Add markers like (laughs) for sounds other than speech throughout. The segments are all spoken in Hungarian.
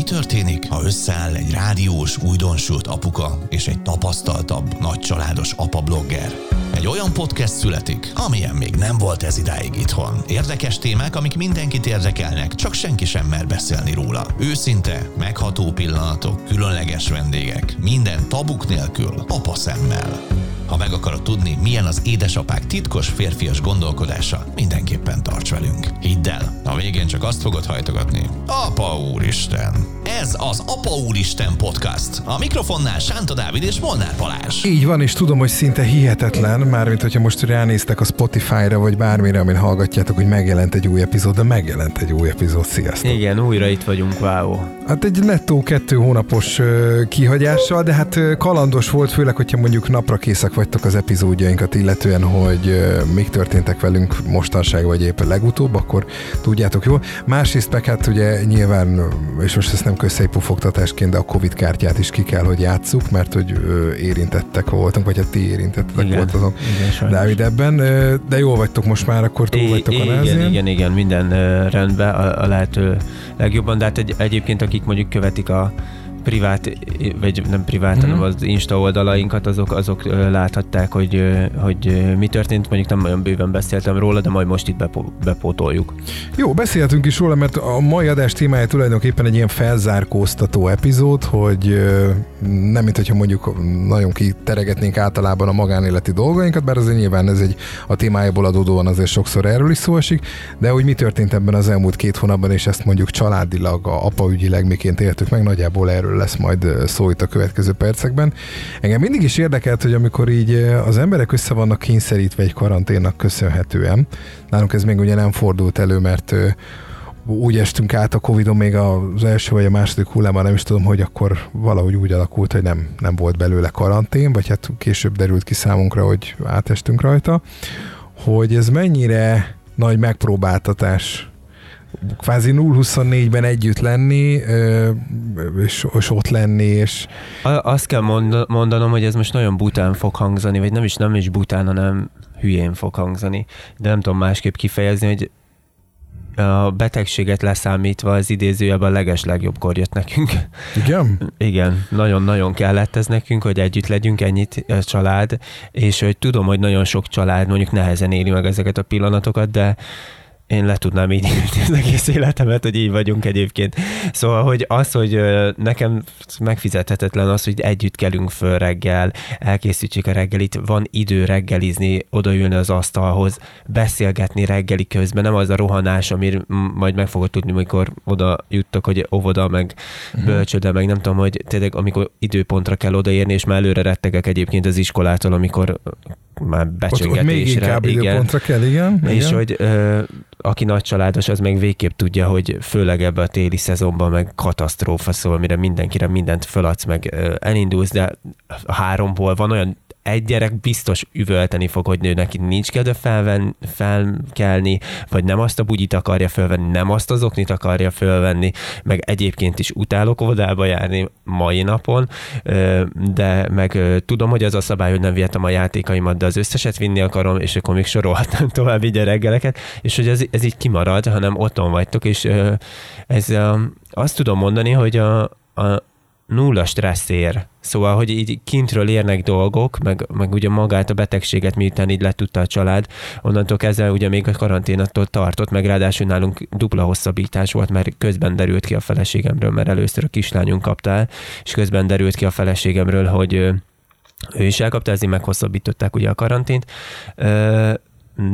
Mi történik, ha összeáll egy rádiós, újdonsült apuka és egy tapasztaltabb, nagycsaládos apa-blogger? Egy olyan podcast születik, amilyen még nem volt ez idáig itthon. Érdekes témák, amik mindenkit érdekelnek, csak senki sem mer beszélni róla. Őszinte, megható pillanatok, különleges vendégek, minden tabuk nélkül, apa szemmel. Ha meg akarod tudni, milyen az édesapák titkos férfias gondolkodása, mindenképpen tarts velünk. Hidd el, a végén csak azt fogod hajtogatni. Apa úristen! Ez az Apa úristen podcast. A mikrofonnál Sánta Dávid és Molnár Balázs. Így van, és tudom, hogy szinte hihetetlen, mármint hogyha most ránéztek a Spotify-ra, vagy bármire, amin hallgatjátok, hogy megjelent egy új epizód, de megjelent egy új epizód. Sziasztok! Igen, újra itt vagyunk, wow. Hát egy nettó kettő hónapos ö, kihagyással, de hát ö, kalandos volt, főleg, hogyha mondjuk napra készek vagytok az epizódjainkat illetően, hogy ö, mik történtek velünk mostanság, vagy éppen legutóbb, akkor tudjátok jól. Másrészt meg hát ugye nyilván, és most ezt nem közszejpufogtatásként, de a Covid kártyát is ki kell, hogy játsszuk, mert hogy ö, érintettek voltunk, vagy hát ti érintettek Igen, voltatok. igen. Dávid ebben, ö, de jól vagytok most már, akkor túl vagytok a igen, igen, igen, minden ö, rendben, a, a lehető legjobban, de hát egy, egyébként akik mondjuk követik a privát, vagy nem privát, Mhm. mm-hmm. hanem az Insta oldalainkat, azok, azok láthatták, hogy, hogy mi történt. Mondjuk nem olyan bőven beszéltem róla, de majd most itt bepo- bepótoljuk. Jó, beszélhetünk is róla, mert a mai adás témája tulajdonképpen egy ilyen felzárkóztató epizód, hogy nem mint hogyha mondjuk nagyon kiteregetnénk általában a magánéleti dolgainkat, bár azért nyilván ez egy a témájából adódóan azért sokszor erről is szó esik, de hogy mi történt ebben az elmúlt két hónapban, és ezt mondjuk családilag, apaügyileg miként éltük meg, nagyjából erről lesz majd szó itt a következő percekben. Engem mindig is érdekelt, hogy amikor így az emberek össze vannak kényszerítve egy karanténnak köszönhetően, nálunk ez még ugye nem fordult elő, mert úgy estünk át a Covid-on még az első vagy a második hullámban, nem is tudom, hogy akkor valahogy úgy alakult, hogy nem, nem volt belőle karantén, vagy hát később derült ki számunkra, hogy átestünk rajta, hogy ez mennyire nagy megpróbáltatás kvázi 0-24-ben együtt lenni, és, és ott lenni, és Azt kell mond- mondanom, hogy ez most nagyon bután fog hangzani, vagy nem is, nem is bután, hanem hülyén fog hangzani. De nem tudom másképp kifejezni, hogy a betegséget leszámítva az idézőjelben a leges legjobbkor jött nekünk. igen? (laughs) Igen, nagyon-nagyon kellett ez nekünk, hogy együtt legyünk ennyit a család, és hogy tudom, hogy nagyon sok család mondjuk nehezen éli meg ezeket a pillanatokat, de én le tudnám így élni az egész életemet, hogy így vagyunk egyébként. Szóval, hogy az, hogy nekem megfizethetetlen az, hogy együtt kelünk föl reggel, elkészítsük a reggelit, van idő reggelizni, odaülni az asztalhoz, beszélgetni reggeli közben, nem az a rohanás, ami majd meg fogod tudni, amikor oda juttok, hogy óvoda, meg bölcsöde, meg nem tudom, hogy tényleg amikor időpontra kell odaérni, és már előre rettegek egyébként az iskolától, amikor már Ott, ott becsöngetésre. még inkább igen. időpontra kell, igen? És igen. hogy ö, aki nagy családos, az meg végképp tudja, hogy főleg ebben a téli szezonban meg katasztrófa szól, mire mindenkire mindent föladsz, meg elindulsz, de a háromból van olyan egy gyerek biztos üvölteni fog, hogy nő neki nincs kedve felven, felkelni, vagy nem azt a bugyit akarja fölvenni, nem azt az oknit akarja fölvenni, meg egyébként is utálok óvodába járni mai napon, de meg tudom, hogy az a szabály, hogy nem vihetem a játékaimat, de az összeset vinni akarom, és akkor még sorolhatnám (laughs) tovább így a reggeleket, és hogy ez, ez így kimarad, hanem otthon vagytok, és ez azt tudom mondani, hogy a, a nulla stressz ér. Szóval, hogy így kintről érnek dolgok, meg, meg ugye magát a betegséget, miután így letudta a család, onnantól kezdve ugye még a karantén attól tartott, meg ráadásul nálunk dupla hosszabbítás volt, mert közben derült ki a feleségemről, mert először a kislányunk kapta el, és közben derült ki a feleségemről, hogy ö, ő is elkapta, ezért meghosszabbították ugye a karantént.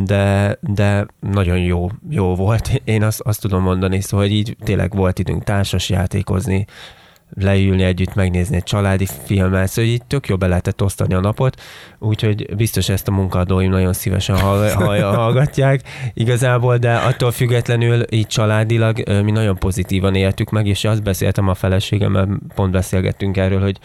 De, de nagyon jó, jó volt. Én azt, azt tudom mondani, szóval így tényleg volt időnk társas játékozni, leülni együtt, megnézni egy családi filmet, szóval így tök jó be lehetett osztani a napot, úgyhogy biztos ezt a munkadóim nagyon szívesen hall, (laughs) hall, hallgatják igazából, de attól függetlenül így családilag mi nagyon pozitívan éltük meg, és azt beszéltem a feleségemmel, pont beszélgettünk erről, hogy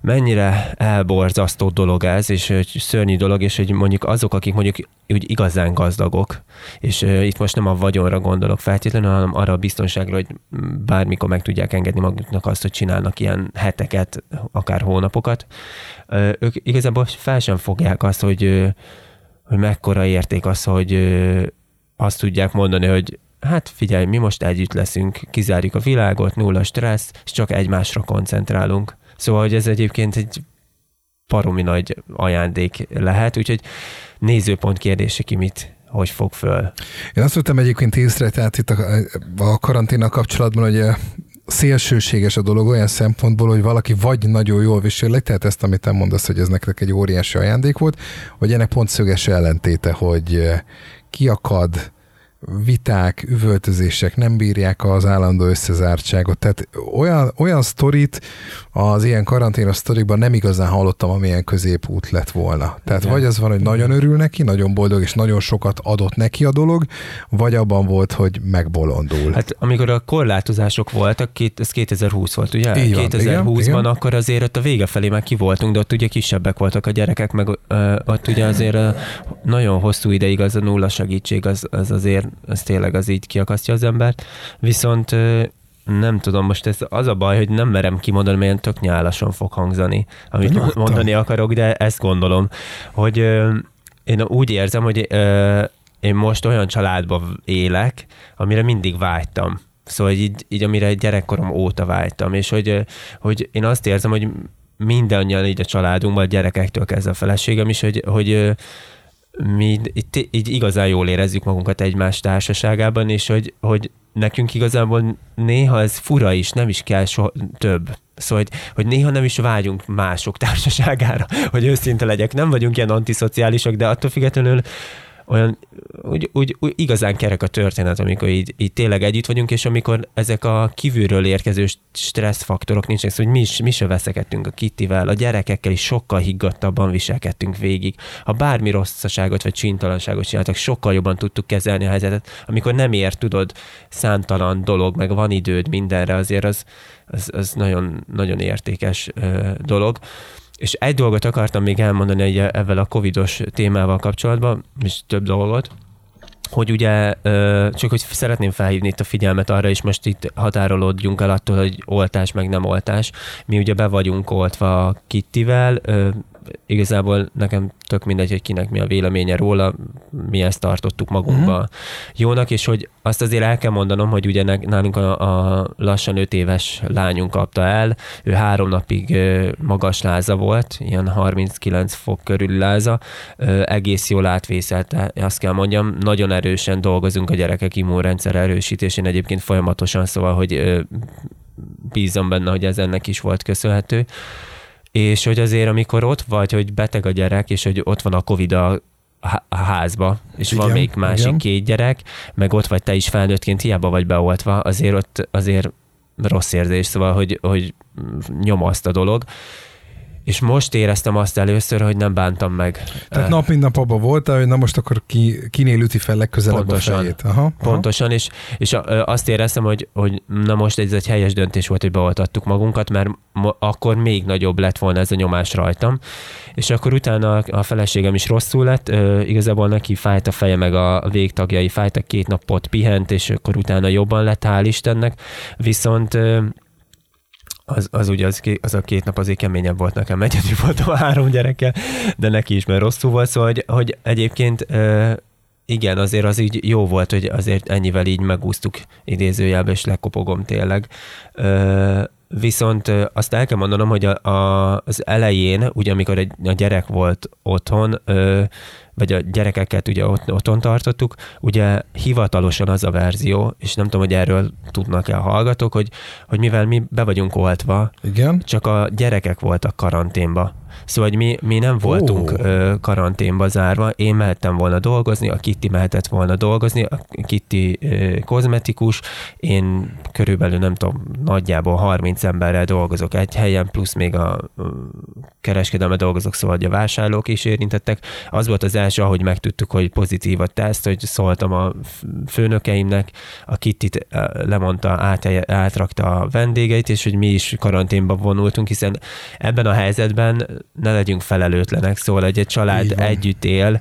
mennyire elborzasztó dolog ez, és hogy szörnyű dolog, és hogy mondjuk azok, akik mondjuk úgy igazán gazdagok, és itt most nem a vagyonra gondolok feltétlenül, hanem arra a biztonságra, hogy bármikor meg tudják engedni maguknak azt, hogy csinálnak ilyen heteket, akár hónapokat, ők igazából fel sem fogják azt, hogy, hogy mekkora érték az, hogy azt tudják mondani, hogy hát figyelj, mi most együtt leszünk, kizárjuk a világot, nulla stressz, és csak egymásra koncentrálunk. Szóval, hogy ez egyébként egy paromi nagy ajándék lehet, úgyhogy nézőpont kérdése ki mit, hogy fog föl. Én azt vettem egyébként észre, tehát itt a, a karanténnal kapcsolatban, hogy szélsőséges a dolog olyan szempontból, hogy valaki vagy nagyon jól viseli, tehát ezt, amit te mondasz, hogy ez nektek egy óriási ajándék volt, vagy ennek pont szöges ellentéte, hogy kiakad, viták, üvöltözések nem bírják az állandó összezártságot. Tehát olyan, olyan sztorit az ilyen karanténos sztorikban nem igazán hallottam, amilyen középút lett volna. Tehát Igen. vagy az van, hogy nagyon örül neki, nagyon boldog, és nagyon sokat adott neki a dolog, vagy abban volt, hogy megbolondul. Hát amikor a korlátozások voltak, két, ez 2020 volt, ugye? 2020-ban akkor azért ott a vége felé már ki voltunk, de ott ugye kisebbek voltak a gyerekek, meg ö, ott ugye azért ö, nagyon hosszú ideig az a nulla segítség, az, az azért, az tényleg az így kiakasztja az embert. Viszont nem tudom, most ez az a baj, hogy nem merem kimondani, mert tök nyálasan fog hangzani, amit Nyugodtan. mondani akarok, de ezt gondolom, hogy ö, én úgy érzem, hogy ö, én most olyan családban élek, amire mindig vágytam. Szóval így, így amire gyerekkorom óta vágytam, és hogy, hogy én azt érzem, hogy mindannyian így a családunkban, a gyerekektől kezdve a feleségem is, hogy, hogy mi itt, így igazán jól érezzük magunkat egymás társaságában, és hogy, hogy nekünk igazából néha ez fura is, nem is kell soha több. Szóval, hogy, hogy néha nem is vágyunk mások társaságára, (laughs) hogy őszinte legyek. Nem vagyunk ilyen antiszociálisak, de attól függetlenül olyan úgy, úgy, úgy igazán kerek a történet, amikor így, így tényleg együtt vagyunk, és amikor ezek a kívülről érkező stresszfaktorok nincsenek, szóval hogy mi, is, mi se veszekedtünk a Kittivel, a gyerekekkel is sokkal higgadtabban viselkedtünk végig. Ha bármi rosszaságot vagy csintalanságot csináltak, sokkal jobban tudtuk kezelni a helyzetet. Amikor nem ér, tudod, számtalan dolog, meg van időd mindenre, azért az, az, az nagyon, nagyon értékes ö, dolog. És egy dolgot akartam még elmondani egy ezzel a covidos témával kapcsolatban, és több dolgot, hogy ugye csak hogy szeretném felhívni itt a figyelmet arra, és most itt határolódjunk el attól, hogy oltás meg nem oltás. Mi ugye be vagyunk oltva Kittivel, igazából nekem tök mindegy, hogy kinek mi a véleménye róla, mi ezt tartottuk magunkba uh-huh. jónak, és hogy azt azért el kell mondanom, hogy ugye nálunk a, a lassan öt éves lányunk kapta el, ő három napig magas láza volt, ilyen 39 fok körül láza, egész jól átvészelte, azt kell mondjam, nagyon erősen dolgozunk a gyerekek immunrendszer erősítésén egyébként folyamatosan, szóval, hogy bízom benne, hogy ez ennek is volt köszönhető és hogy azért, amikor ott vagy, hogy beteg a gyerek, és hogy ott van a Covid a a házba, és igen, van még másik igen. két gyerek, meg ott vagy te is felnőttként, hiába vagy beoltva, azért ott azért rossz érzés, szóval, hogy, hogy nyomaszt a dolog és most éreztem azt először, hogy nem bántam meg. Tehát nap mint nap abban voltál, hogy na most akkor ki, kinél üti fel legközelebb pontosan, a fejét. Aha, aha. Pontosan, és, és azt éreztem, hogy, hogy na most ez egy helyes döntés volt, hogy beoltattuk magunkat, mert akkor még nagyobb lett volna ez a nyomás rajtam. És akkor utána a feleségem is rosszul lett, igazából neki fájt a feje, meg a végtagjai fájtak, két napot pihent, és akkor utána jobban lett, hál' Istennek. Viszont az, az ugye az, az, a két nap azért keményebb volt nekem, egyedül voltam három gyerekkel, de neki is, mert rosszul volt, szóval hogy, hogy egyébként igen, azért az így jó volt, hogy azért ennyivel így megúsztuk idézőjelbe, és lekopogom tényleg. Viszont azt el kell mondanom, hogy a, a, az elején, ugye amikor egy, a gyerek volt otthon, vagy a gyerekeket ugye ott, otthon tartottuk, ugye hivatalosan az a verzió, és nem tudom, hogy erről tudnak-e a hallgatók, hogy, hogy mivel mi be vagyunk oltva, Igen? csak a gyerekek voltak karanténba. Szóval, hogy mi, mi nem voltunk oh. karanténba zárva, én mehettem volna dolgozni, a Kitty mehetett volna dolgozni, a Kitty kozmetikus, én körülbelül nem tudom, nagyjából 30 emberrel dolgozok egy helyen, plusz még a kereskedelme dolgozok, szóval hogy a vásárlók is érintettek. Az volt az első, ahogy megtudtuk, hogy pozitív a teszt, hogy szóltam a főnökeimnek, a Kittit lemondta, át, átrakta a vendégeit, és hogy mi is karanténba vonultunk, hiszen ebben a helyzetben ne legyünk felelőtlenek, szóval egy, egy család együtt él,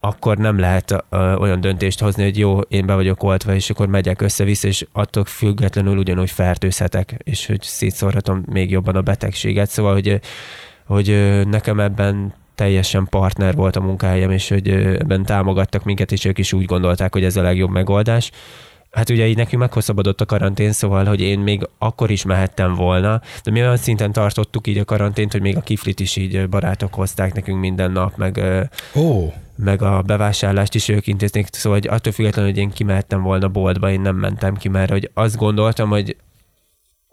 akkor nem lehet ö, olyan döntést hozni, hogy jó, én be vagyok oltva, és akkor megyek össze-vissza, és attól függetlenül ugyanúgy fertőzhetek, és hogy szétszórhatom még jobban a betegséget. Szóval, hogy, hogy nekem ebben teljesen partner volt a munkahelyem, és hogy ebben támogattak minket, és ők is úgy gondolták, hogy ez a legjobb megoldás. Hát ugye így nekünk meghosszabbodott a karantén, szóval, hogy én még akkor is mehettem volna, de mi olyan szinten tartottuk így a karantént, hogy még a kiflit is így barátok hozták nekünk minden nap, meg, oh. meg a bevásárlást is ők intéznék, szóval hogy attól függetlenül, hogy én kimehettem volna boltba, én nem mentem ki, mert hogy azt gondoltam, hogy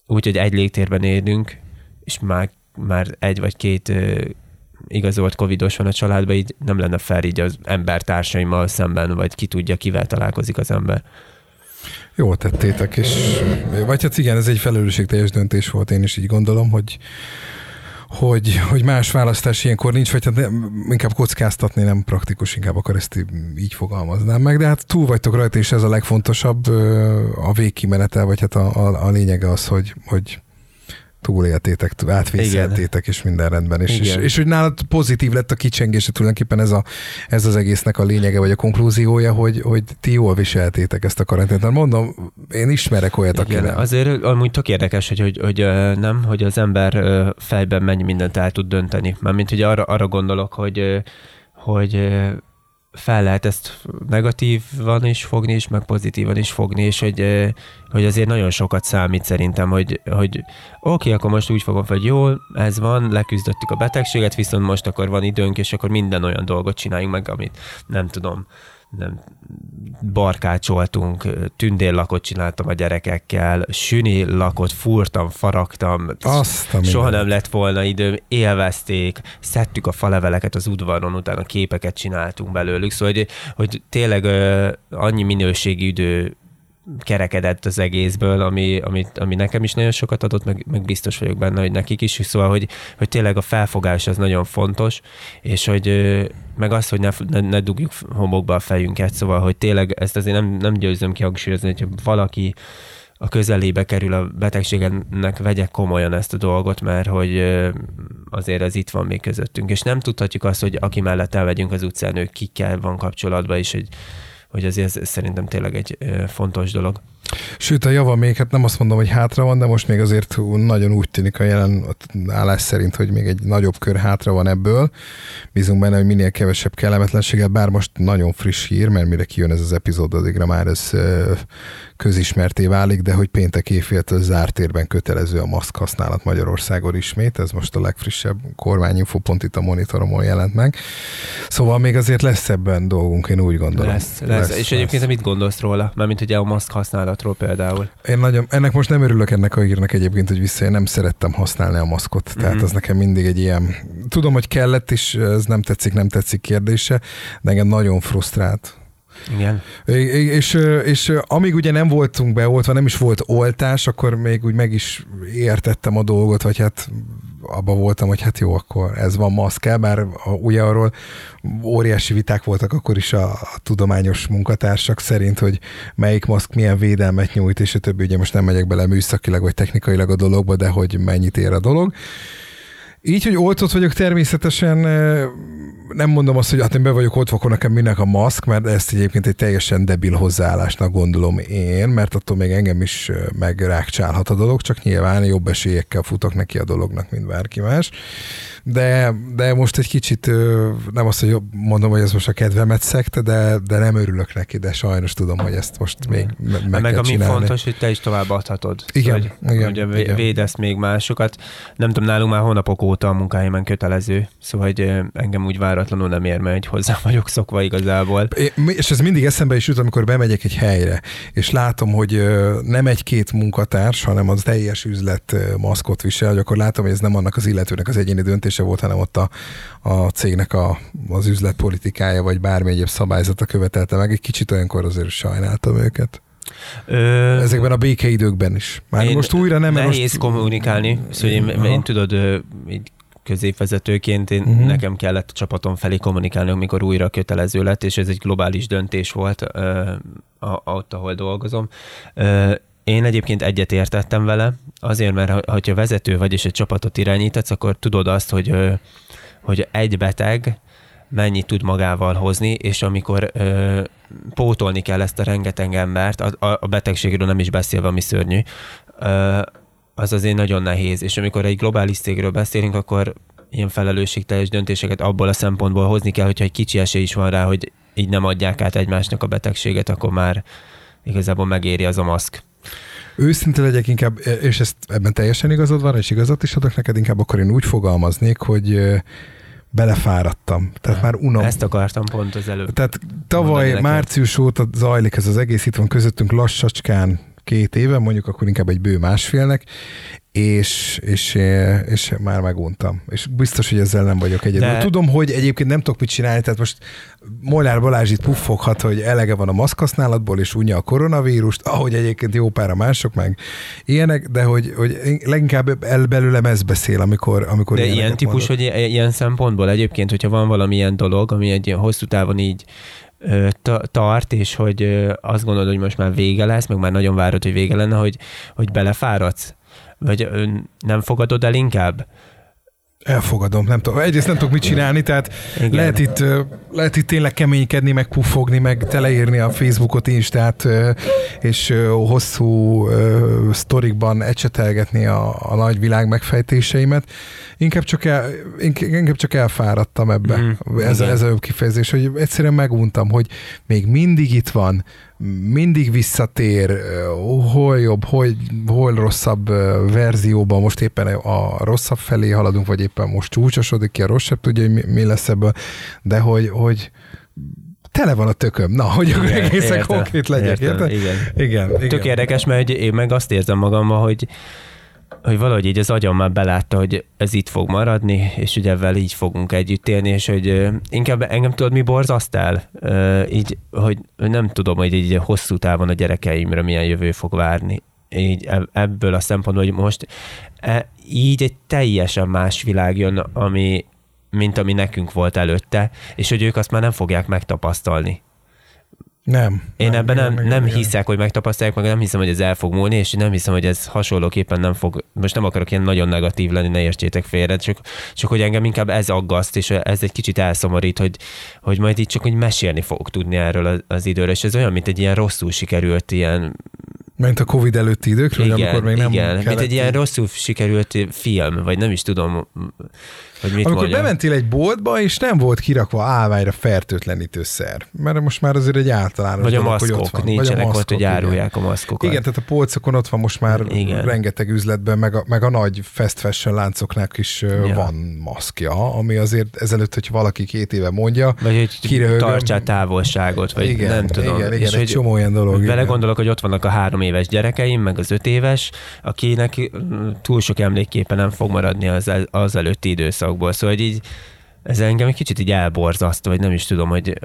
úgy, hogy egy légtérben élünk, és már, már egy vagy két igazolt covidos van a családban, így nem lenne fel így az embertársaimmal szemben, vagy ki tudja, kivel találkozik az ember. Jó tettétek, és vagy hát igen, ez egy felelősségteljes döntés volt, én is így gondolom, hogy hogy, hogy más választás ilyenkor nincs, vagy hát nem, inkább kockáztatni nem praktikus, inkább akar ezt így fogalmaznám meg, de hát túl vagytok rajta, és ez a legfontosabb a végkimenete, vagy hát a, a, a lényege az, hogy, hogy túléltétek, átvészeltétek, és minden rendben. És, és, és, hogy nálad pozitív lett a kicsengése, tulajdonképpen ez, a, ez az egésznek a lényege, vagy a konklúziója, hogy, hogy ti jól viseltétek ezt a karantént. Hát mondom, én ismerek olyat, aki nem. Azért amúgy tök érdekes, hogy, hogy, hogy nem, hogy az ember fejben mennyi mindent el tud dönteni. Mármint, hogy arra, arra gondolok, hogy hogy fel lehet ezt negatívan is fogni, és meg pozitívan is fogni, és hogy, hogy azért nagyon sokat számít szerintem, hogy, hogy oké, okay, akkor most úgy fogom hogy jól, ez van, leküzdöttük a betegséget, viszont most akkor van időnk, és akkor minden olyan dolgot csináljunk meg, amit nem tudom, nem, barkácsoltunk, tündérlakot csináltam a gyerekekkel, süni lakot fúrtam, faragtam, Azt soha nem lett volna időm, élvezték, szedtük a faleveleket az udvaron, utána képeket csináltunk belőlük, szóval hogy, hogy tényleg annyi minőségi idő kerekedett az egészből, ami, ami, ami nekem is nagyon sokat adott, meg, meg biztos vagyok benne, hogy nekik is, szóval, hogy, hogy tényleg a felfogás az nagyon fontos, és hogy meg az, hogy ne, ne, ne dugjuk homokba a fejünket, szóval, hogy tényleg ezt azért nem, nem győzöm ki hangsúlyozni, hogyha valaki a közelébe kerül a betegségennek, vegye komolyan ezt a dolgot, mert hogy azért ez itt van még közöttünk, és nem tudhatjuk azt, hogy aki mellett elvegyünk az utcán, ő kikkel van kapcsolatban, és hogy hogy azért ez szerintem tényleg egy fontos dolog. Sőt, a java még, hát nem azt mondom, hogy hátra van, de most még azért nagyon úgy tűnik a jelen állás szerint, hogy még egy nagyobb kör hátra van ebből. Bízunk benne, hogy minél kevesebb kellemetlenséget, bár most nagyon friss hír, mert mire kijön ez az epizód, addigra már ez közismerté válik, de hogy péntek éjféltől zárt térben kötelező a maszk használat Magyarországon ismét, ez most a legfrissebb kormányinfo pont itt a monitoromon jelent meg. Szóval még azért lesz ebben dolgunk, én úgy gondolom. Lesz, lesz. lesz és lesz. egyébként mit gondolsz róla? Mármint ugye a maszk használatról például. Én nagyon, ennek most nem örülök ennek a írnak egyébként, hogy vissza, én nem szerettem használni a maszkot, mm-hmm. tehát az nekem mindig egy ilyen, tudom, hogy kellett is, ez nem tetszik, nem tetszik kérdése, de engem nagyon frusztrált igen. És, és amíg ugye nem voltunk beoltva, nem is volt oltás, akkor még úgy meg is értettem a dolgot, vagy hát abban voltam, hogy hát jó, akkor ez van maszk bár a, ugye arról óriási viták voltak akkor is a, a tudományos munkatársak szerint, hogy melyik maszk milyen védelmet nyújt, és a többi, ugye most nem megyek bele műszakilag vagy technikailag a dologba, de hogy mennyit ér a dolog. Így, hogy oltott vagyok, természetesen nem mondom azt, hogy hát én be vagyok oltva, akkor nekem minek a maszk, mert ezt egyébként egy teljesen debil hozzáállásnak gondolom én, mert attól még engem is megrákcsálhat a dolog, csak nyilván jobb esélyekkel futok neki a dolognak, mint bárki más de, de most egy kicsit nem azt, hogy mondom, hogy ez most a kedvemet szekte, de, de nem örülök neki, de sajnos tudom, hogy ezt most még meg, meg Meg ami csinálni. fontos, hogy te is tovább adhatod. Igen, hogy, igen, hogy igen. védesz még másokat. Nem tudom, nálunk már hónapok óta a munkáimen kötelező, szóval hogy engem úgy váratlanul nem ér, mert hozzá vagyok szokva igazából. É, és ez mindig eszembe is jut, amikor bemegyek egy helyre, és látom, hogy nem egy-két munkatárs, hanem az teljes üzlet maszkot visel, hogy akkor látom, hogy ez nem annak az illetőnek az egyéni döntés, döntése volt, hanem ott a, a cégnek a, az üzletpolitikája, vagy bármi egyéb szabályzata követelte meg. Egy kicsit olyankor azért sajnáltam őket. Ö... Ezekben a békeidőkben is. Már én most újra nem... Nehéz most... kommunikálni. Szóval én, én tudod, így középvezetőként én, uh-huh. nekem kellett a csapatom felé kommunikálni, amikor újra kötelező lett, és ez egy globális döntés volt ö, a, ott, ahol dolgozom. Ö, én egyébként egyet értettem vele, azért, mert ha, ha vezető vagy és egy csapatot irányítatsz, akkor tudod azt, hogy, hogy egy beteg mennyit tud magával hozni, és amikor ö, pótolni kell ezt a rengeteg embert, a, a betegségről nem is beszélve, ami szörnyű, ö, az azért nagyon nehéz. És amikor egy globális cégről beszélünk, akkor ilyen felelősségteljes döntéseket abból a szempontból hozni kell, hogyha egy kicsi esély is van rá, hogy így nem adják át egymásnak a betegséget, akkor már igazából megéri az a maszk. Őszinte legyek inkább, és ezt ebben teljesen igazad van, és igazat is adok neked, inkább akkor én úgy fogalmaznék, hogy belefáradtam. Tehát már unom. Ezt akartam pont az előbb. Tehát tavaly március óta zajlik ez az egész, itt van közöttünk lassacskán két éve, mondjuk akkor inkább egy bő másfélnek, és, és, és már meguntam. És biztos, hogy ezzel nem vagyok egyedül. De... Tudom, hogy egyébként nem tudok mit csinálni, tehát most Molnár Balázs itt puffoghat, hogy elege van a maszkhasználatból, és unja a koronavírust, ahogy egyébként jó pára mások meg ilyenek, de hogy, hogy leginkább el belőlem ez beszél, amikor, amikor De ilyen típus, mondok. hogy ilyen szempontból egyébként, hogyha van valamilyen dolog, ami egy ilyen hosszú távon így tart, és hogy azt gondolod, hogy most már vége lesz, meg már nagyon várod, hogy vége lenne, hogy, hogy belefáradsz? Vagy nem fogadod el inkább? Elfogadom, nem tudom. Egyrészt nem tudok mit csinálni, tehát lehet itt, lehet itt tényleg keménykedni, meg puffogni, meg teleírni a Facebookot, Instát, és hosszú sztorikban ecsetelgetni a, a nagy világ megfejtéseimet. Inkább csak, el, inkább csak elfáradtam ebbe. Mm, ez, ez a jobb kifejezés, hogy egyszerűen meguntam, hogy még mindig itt van, mindig visszatér, hol jobb, hol, hol rosszabb verzióban, most éppen a rosszabb felé haladunk, vagy éppen most csúcsosodik ki, a rosszabb tudja, hogy mi, mi lesz ebből, de hogy, hogy tele van a tököm. Na, hogy igen, (laughs) egészen értem, konkrét legyek, értem, Igen. igen. igen. Tök érdekes, mert én meg azt érzem magammal, hogy hogy valahogy így az agyam már belátta, hogy ez itt fog maradni, és ugye ezzel így fogunk együtt élni, és hogy inkább engem tudod, mi borzaszt el? Így, hogy nem tudom, hogy így hosszú távon a gyerekeimre milyen jövő fog várni. Így ebből a szempontból, hogy most e, így egy teljesen más világ jön, ami, mint ami nekünk volt előtte, és hogy ők azt már nem fogják megtapasztalni. Nem. Én nem, ebben nem, nem, nem hiszek, hogy megtapasztalják, meg nem hiszem, hogy ez el fog múlni, és nem hiszem, hogy ez hasonlóképpen nem fog, most nem akarok ilyen nagyon negatív lenni, ne értsétek félre, csak, csak hogy engem inkább ez aggaszt, és ez egy kicsit elszomorít, hogy, hogy majd itt csak hogy mesélni fogok tudni erről az időről, és ez olyan, mint egy ilyen rosszul sikerült ilyen mint a Covid előtti időkről, igen, amikor még nem Igen, mint egy ilyen rosszul sikerült film, vagy nem is tudom, hogy mit Amikor mondjam. bementél egy boltba, és nem volt kirakva állványra fertőtlenítőszer, mert most már azért egy általános Vagy a dolog, maszkok, hogy ott van. nincsenek Vagy a maszkok, ott, hogy árulják a maszkokat. Igen, tehát a polcokon ott van most már igen. rengeteg üzletben, meg a, meg a nagy fast fashion láncoknak is ja. van maszkja, ami azért ezelőtt, hogy valaki két éve mondja, vagy hogy kiröhögöm. tartsa a távolságot, vagy igen, nem tudom. Igen, igen, és egy csomó olyan dolog. Vele gondolok, hogy ott vannak a három éves gyerekeim, meg az öt éves, akinek túl sok emlékképpen nem fog maradni az, az előtti időszakból. Szóval hogy így ez engem egy kicsit így elborzaszt, vagy nem is tudom, hogy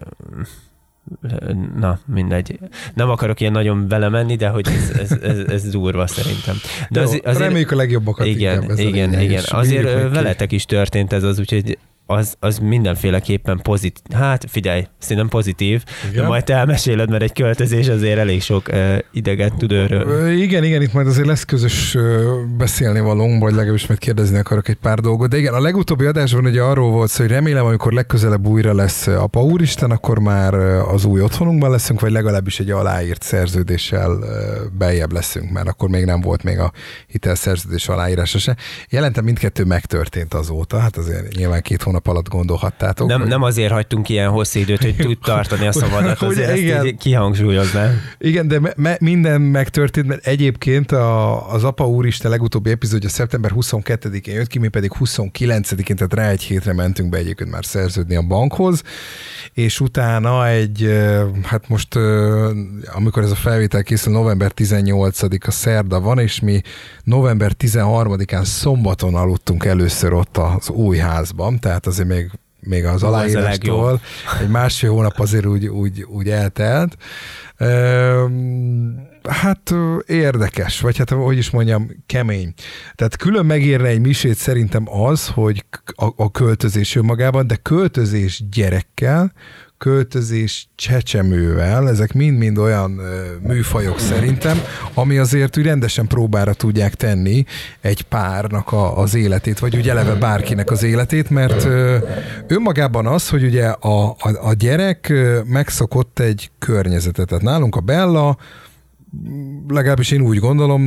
na, mindegy. Nem akarok ilyen nagyon vele menni, de hogy ez, ez, ez, ez durva szerintem. De az, azért, reméljük a legjobbakat. Igen, igen, igen. Azért veletek is történt ez az, úgyhogy az, az mindenféleképpen pozitív. Hát figyelj, szerintem pozitív, igen. de majd te elmeséled, mert egy költözés azért elég sok uh, ideget tud őről. Igen, igen, itt majd azért lesz közös uh, beszélni valónk, vagy legalábbis majd kérdezni akarok egy pár dolgot. De igen, a legutóbbi adásban ugye arról volt szó, hogy remélem, amikor legközelebb újra lesz apa úristen, akkor már az új otthonunkban leszünk, vagy legalábbis egy aláírt szerződéssel beljebb leszünk, mert akkor még nem volt még a hitelszerződés aláírása se. Jelentem mindkettő megtörtént azóta, hát azért nyilván két hónap hónap alatt gondolhattátok. Nem, hogy... nem azért hagytunk ilyen hosszú időt, hogy tud tartani a szavadat, (laughs) azért Ugye, ezt igen. kihangsúlyoznám. Igen, de me- minden megtörtént, mert egyébként a, az Apa Úristen legutóbbi epizódja szeptember 22-én jött ki, mi pedig 29-én, tehát rá egy hétre mentünk be egyébként már szerződni a bankhoz, és utána egy, hát most amikor ez a felvétel készül, november 18-a szerda van, és mi november 13-án szombaton aludtunk először ott az új házban, tehát azért még még az aláírástól egy másfél hónap azért úgy, úgy, úgy eltelt. Hát érdekes, vagy hát hogy is mondjam, kemény. Tehát külön megérne egy misét szerintem az, hogy a, a költözés önmagában, de költözés gyerekkel, költözés csecsemővel, ezek mind-mind olyan műfajok szerintem, ami azért úgy rendesen próbára tudják tenni egy párnak a, az életét, vagy úgy eleve bárkinek az életét, mert önmagában az, hogy ugye a, a, a gyerek megszokott egy környezetet. Tehát nálunk a Bella legalábbis én úgy gondolom,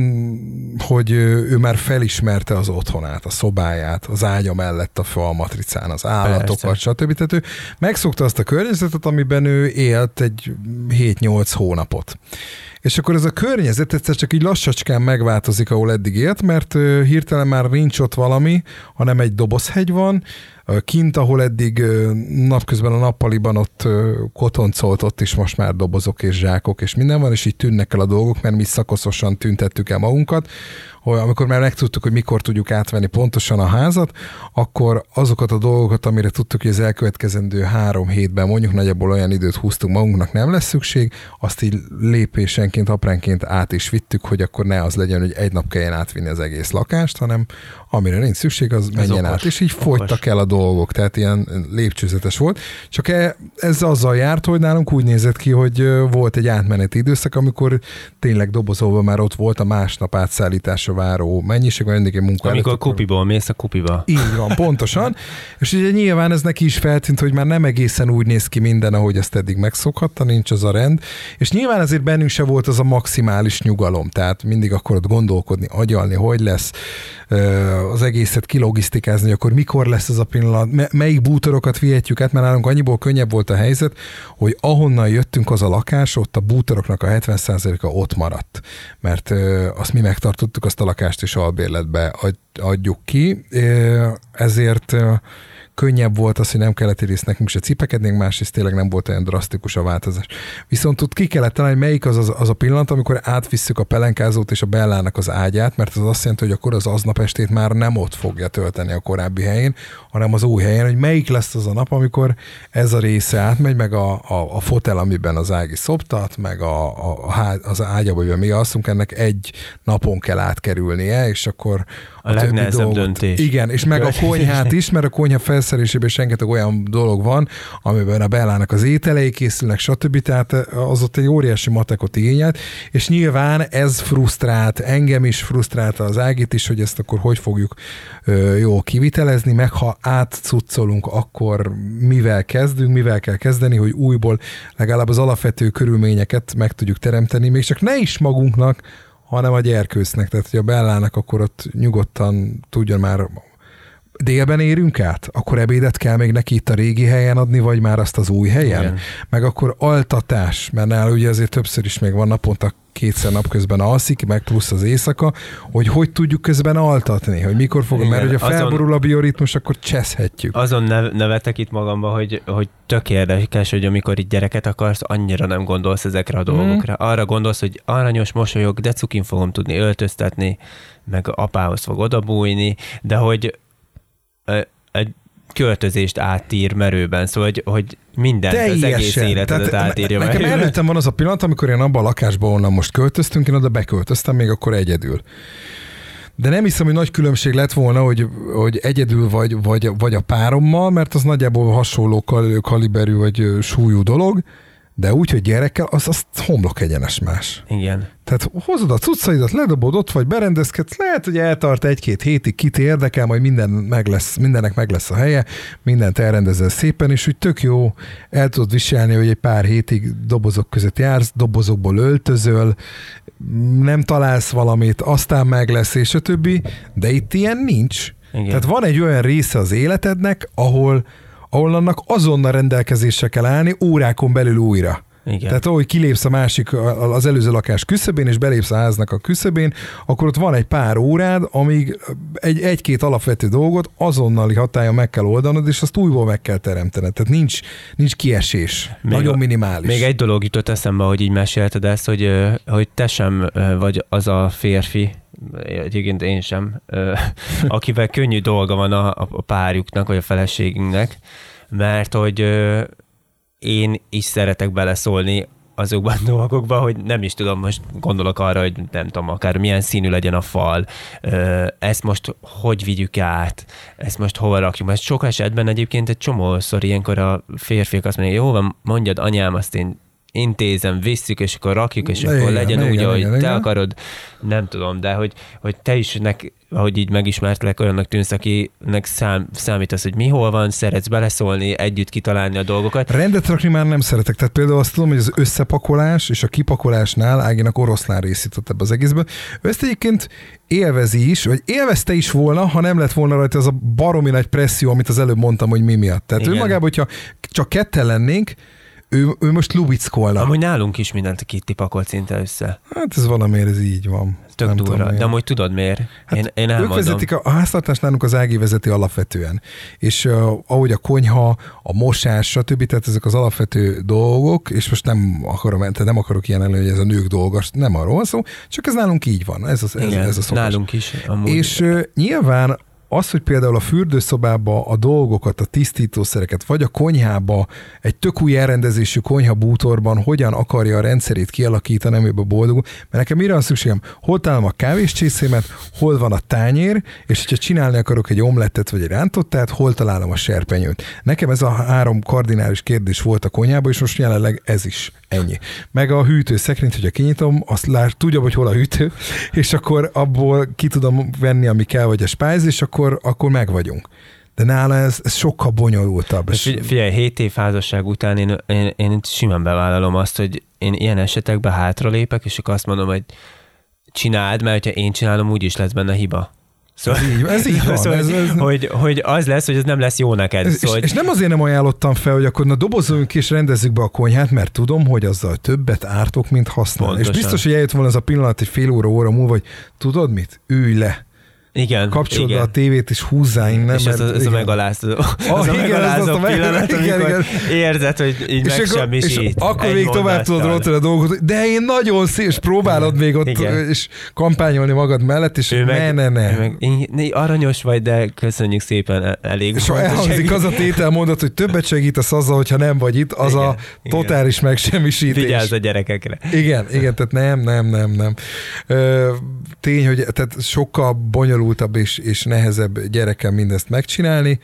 hogy ő már felismerte az otthonát, a szobáját, az ágya mellett a fal matricán, az állatokat, Persze. stb. Tehát ő megszokta azt a környezetet, amiben ő élt egy 7-8 hónapot. És akkor ez a környezet egyszer csak így lassacskán megváltozik, ahol eddig élt, mert hirtelen már nincs ott valami, hanem egy dobozhegy van, Kint, ahol eddig napközben a nappaliban ott kotoncolt, ott is most már dobozok és zsákok és minden van, és így tűnnek el a dolgok, mert mi szakoszosan tüntettük el magunkat. Hogy amikor már megtudtuk, hogy mikor tudjuk átvenni pontosan a házat, akkor azokat a dolgokat, amire tudtuk, hogy az elkövetkezendő három hétben mondjuk nagyjából olyan időt húztunk magunknak, nem lesz szükség, azt így lépésenként, apránként át is vittük, hogy akkor ne az legyen, hogy egy nap kelljen átvinni az egész lakást, hanem amire nincs szükség, az menjen át. És így okos. folytak el a dolgok, tehát ilyen lépcsőzetes volt. Csak e, ez azzal járt, hogy nálunk úgy nézett ki, hogy volt egy átmeneti időszak, amikor tényleg dobozolva már ott volt a másnap átszállítása megérkezésre váró mennyiség, vagy mindig egy munka. Amikor előtt, kupiból mész a kupiba. Így van, pontosan. és ugye nyilván ez neki is feltűnt, hogy már nem egészen úgy néz ki minden, ahogy ezt eddig megszokhatta, nincs az a rend. És nyilván azért bennünk se volt az a maximális nyugalom, tehát mindig akarod gondolkodni, agyalni, hogy lesz az egészet kilogisztikázni, akkor mikor lesz ez a pillanat, melyik bútorokat vihetjük át, mert nálunk annyiból könnyebb volt a helyzet, hogy ahonnan jöttünk az a lakás, ott a bútoroknak a 70%-a ott maradt, mert azt mi megtartottuk, azt a lakást is albérletbe adjuk ki, ezért könnyebb volt az, hogy nem kellett egyrészt nekünk se cipekednénk, másrészt tényleg nem volt olyan drasztikus a változás. Viszont ott ki kellett találni, melyik az, az, az a pillanat, amikor átvisszük a pelenkázót és a Bellának az ágyát, mert az azt jelenti, hogy akkor az aznap estét már nem ott fogja tölteni a korábbi helyén, hanem az új helyen, hogy melyik lesz az a nap, amikor ez a része átmegy, meg a, a, a fotel, amiben az ági szoptat, meg a, a, a, az ágyaba, amiben mi alszunk, ennek egy napon kell átkerülnie, és akkor a, a legnehezebb döntés. Igen, és meg a konyhát is, mert a konyha (laughs) felszerelésében rengeteg olyan dolog van, amiben a Bellának az ételei készülnek, stb. Tehát az ott egy óriási matekot igényelt, és nyilván ez frusztrált, engem is frusztrált az Ágit is, hogy ezt akkor hogy fogjuk ö, jól kivitelezni, meg ha átcuccolunk, akkor mivel kezdünk, mivel kell kezdeni, hogy újból legalább az alapvető körülményeket meg tudjuk teremteni, még csak ne is magunknak, hanem a gyerkősznek, tehát hogy a Bellának akkor ott nyugodtan tudjon már délben érünk át, akkor ebédet kell még neki itt a régi helyen adni, vagy már azt az új helyen? Igen. Meg akkor altatás, mert nála ugye azért többször is még van naponta kétszer napközben alszik, meg plusz az éjszaka, hogy hogy tudjuk közben altatni, hogy mikor fogom, mert hogy a felborul a bioritmus, akkor cseszhetjük. Azon nevetek itt magamba, hogy, hogy tök érdekes, hogy amikor itt gyereket akarsz, annyira nem gondolsz ezekre a dolgokra. Mm. Arra gondolsz, hogy aranyos mosolyog, de cukin fogom tudni öltöztetni, meg apához fog odabújni, de hogy egy költözést átír merőben, szóval hogy, hogy minden, az egész életedet Tehát átírja ne, Nekem előttem van az a pillanat, amikor én abban a lakásban, onnan most költöztünk, én oda beköltöztem még akkor egyedül. De nem hiszem, hogy nagy különbség lett volna, hogy, hogy egyedül vagy, vagy, vagy a párommal, mert az nagyjából hasonló kaliberű vagy súlyú dolog, de úgy, hogy gyerekkel, az, az homlok egyenes más. Igen. Tehát hozod a cuccaidat, ledobod ott, vagy berendezkedsz, lehet, hogy eltart egy-két hétig, kit érdekel, majd minden meg lesz, mindennek meg lesz a helye, mindent elrendezel szépen, és úgy tök jó, el tudod viselni, hogy egy pár hétig dobozok között jársz, dobozokból öltözöl, nem találsz valamit, aztán meg lesz, és a többi, de itt ilyen nincs. Igen. Tehát van egy olyan része az életednek, ahol ahol annak azonnal rendelkezésre kell állni órákon belül újra. Igen. Tehát ahogy kilépsz a másik, az előző lakás küszöbén, és belépsz a háznak a küszöbén, akkor ott van egy pár órád, amíg egy, egy-két alapvető dolgot azonnali hatája meg kell oldanod, és azt újból meg kell teremtened. Tehát nincs, nincs kiesés. Még Nagyon minimális. Még egy dolog jutott eszembe, hogy így mesélted ezt, hogy, hogy te sem vagy az a férfi, egyébként én sem, (laughs) akivel könnyű dolga van a, a párjuknak, vagy a feleségünknek, mert hogy én is szeretek beleszólni azokban a dolgokban, hogy nem is tudom, most gondolok arra, hogy nem tudom, akár milyen színű legyen a fal, ezt most hogy vigyük át, ezt most hova rakjuk, mert sok esetben egyébként egy csomószor ilyenkor a férfiak azt mondják, jó van, mondjad anyám, azt én intézem, visszük, és akkor rakjuk, és igen, akkor legyen igen, úgy, igen, ahogy igen, te igen. akarod, nem tudom, de hogy, hogy te is nek, ahogy így megismertlek, olyannak tűnsz, akinek szám, számít az, hogy mi hol van, szeretsz beleszólni, együtt kitalálni a dolgokat. Rendet rakni már nem szeretek. Tehát például azt tudom, hogy az összepakolás és a kipakolásnál Áginak oroszlán részított ebbe az egészben. Ő ezt egyébként élvezi is, vagy élvezte is volna, ha nem lett volna rajta az a baromi nagy presszió, amit az előbb mondtam, hogy mi miatt. Tehát Igen. ő magában, hogyha csak ketten lennénk, ő, ő most lubickolna. Amúgy nálunk is mindent kitipakolt szinte össze. Hát ez valamiért ez így van. Tök nem durva. Tudom, De amúgy tudod miért? Hát én, én ők vezetik, a, a háztartás nálunk az Ági vezeti alapvetően. És uh, ahogy a konyha, a mosás, stb. Tehát ezek az alapvető dolgok, és most nem akarom, tehát nem akarok ilyen elő, hogy ez a nők dolga, nem arról szó, csak ez nálunk így van. Ez, az, ez, Igen, ez a szokás. nálunk is. Amúgy. És uh, nyilván az, hogy például a fürdőszobába a dolgokat, a tisztítószereket, vagy a konyhába, egy tök új elrendezésű konyha bútorban hogyan akarja a rendszerét kialakítani, amiben boldog, mert nekem mire van szükségem? Hol találom a kávéscsészémet, hol van a tányér, és hogyha csinálni akarok egy omlettet vagy egy rántottát, hol találom a serpenyőt. Nekem ez a három kardinális kérdés volt a konyhában, és most jelenleg ez is Ennyi. Meg a hűtőszekrényt, hogyha kinyitom, azt lát, tudja, hogy hol a hűtő, és akkor abból ki tudom venni, ami kell, vagy a spájz, és akkor, akkor meg vagyunk. De nála ez, ez sokkal bonyolultabb. És figyelj, 7 év házasság után én, én, én simán bevállalom azt, hogy én ilyen esetekben hátralépek, és akkor azt mondom, hogy csináld, mert ha én csinálom, úgyis lesz benne hiba. Szóval, ez így, ez így van. Szóval, ez, ez, hogy, hogy az lesz, hogy ez nem lesz jó neked. Ez, szóval, és, és nem azért nem ajánlottam fel, hogy akkor na dobozoljunk és rendezzük be a konyhát, mert tudom, hogy azzal többet ártok, mint használ. És biztos, hogy eljött volna az a pillanat egy fél óra, óra múlva, hogy tudod mit? Ülj le igen. Kapcsolod igen. a tévét, és húzzá innen. És ez, a, ez a megalázó, oh, az a igen, megalázó az pillanat, meg, (laughs) igen, igen. érzed, hogy így és megsemmisít. És akkor még tovább tudod rontani a dolgot, de én nagyon szép, és próbálod még ott igen. és kampányolni magad mellett, és ő ne, meg, ne, ne. Meg, aranyos vagy, de köszönjük szépen, elég És ha elhangzik az a tétel mondat, hogy többet segítesz azzal, hogyha nem vagy itt, az igen, a totális igen. megsemmisítés. Vigyázz a gyerekekre. Igen, igen, tehát nem, nem, nem, nem. Tény, hogy tehát sokkal bonyolult bonyolultabb és, és nehezebb gyerekem mindezt megcsinálni.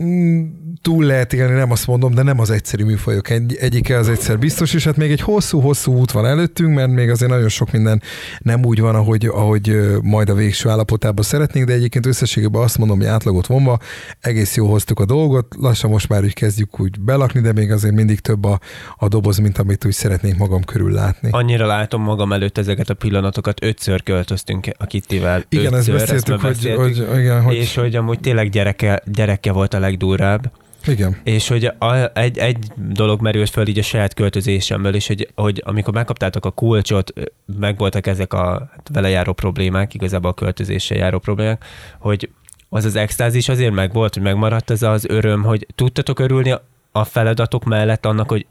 Mm, túl lehet élni, nem azt mondom, de nem az egyszerű műfajok egy, egyike az egyszer biztos, és hát még egy hosszú-hosszú út van előttünk, mert még azért nagyon sok minden nem úgy van, ahogy, ahogy majd a végső állapotában szeretnénk, de egyébként összességében azt mondom, hogy átlagot vonva, egész jó hoztuk a dolgot, lassan most már úgy kezdjük úgy belakni, de még azért mindig több a, a doboz, mint amit úgy szeretnénk magam körül látni. Annyira látom magam előtt ezeket a pillanatokat, ötször költöztünk a Kittivel. Igen, ötször, ezt beszéltük, ezt hogy, hogy, igen, hogy... És hogy amúgy tényleg gyereke, gyereke volt a legdurvább. Igen. És hogy a, egy, egy dolog merült föl így a saját költözésemből is, hogy, hogy amikor megkaptátok a kulcsot, megvoltak ezek a hát vele járó problémák, igazából a költözéssel járó problémák, hogy az az extázis azért megvolt, hogy megmaradt ez az öröm, hogy tudtatok örülni a feladatok mellett annak, hogy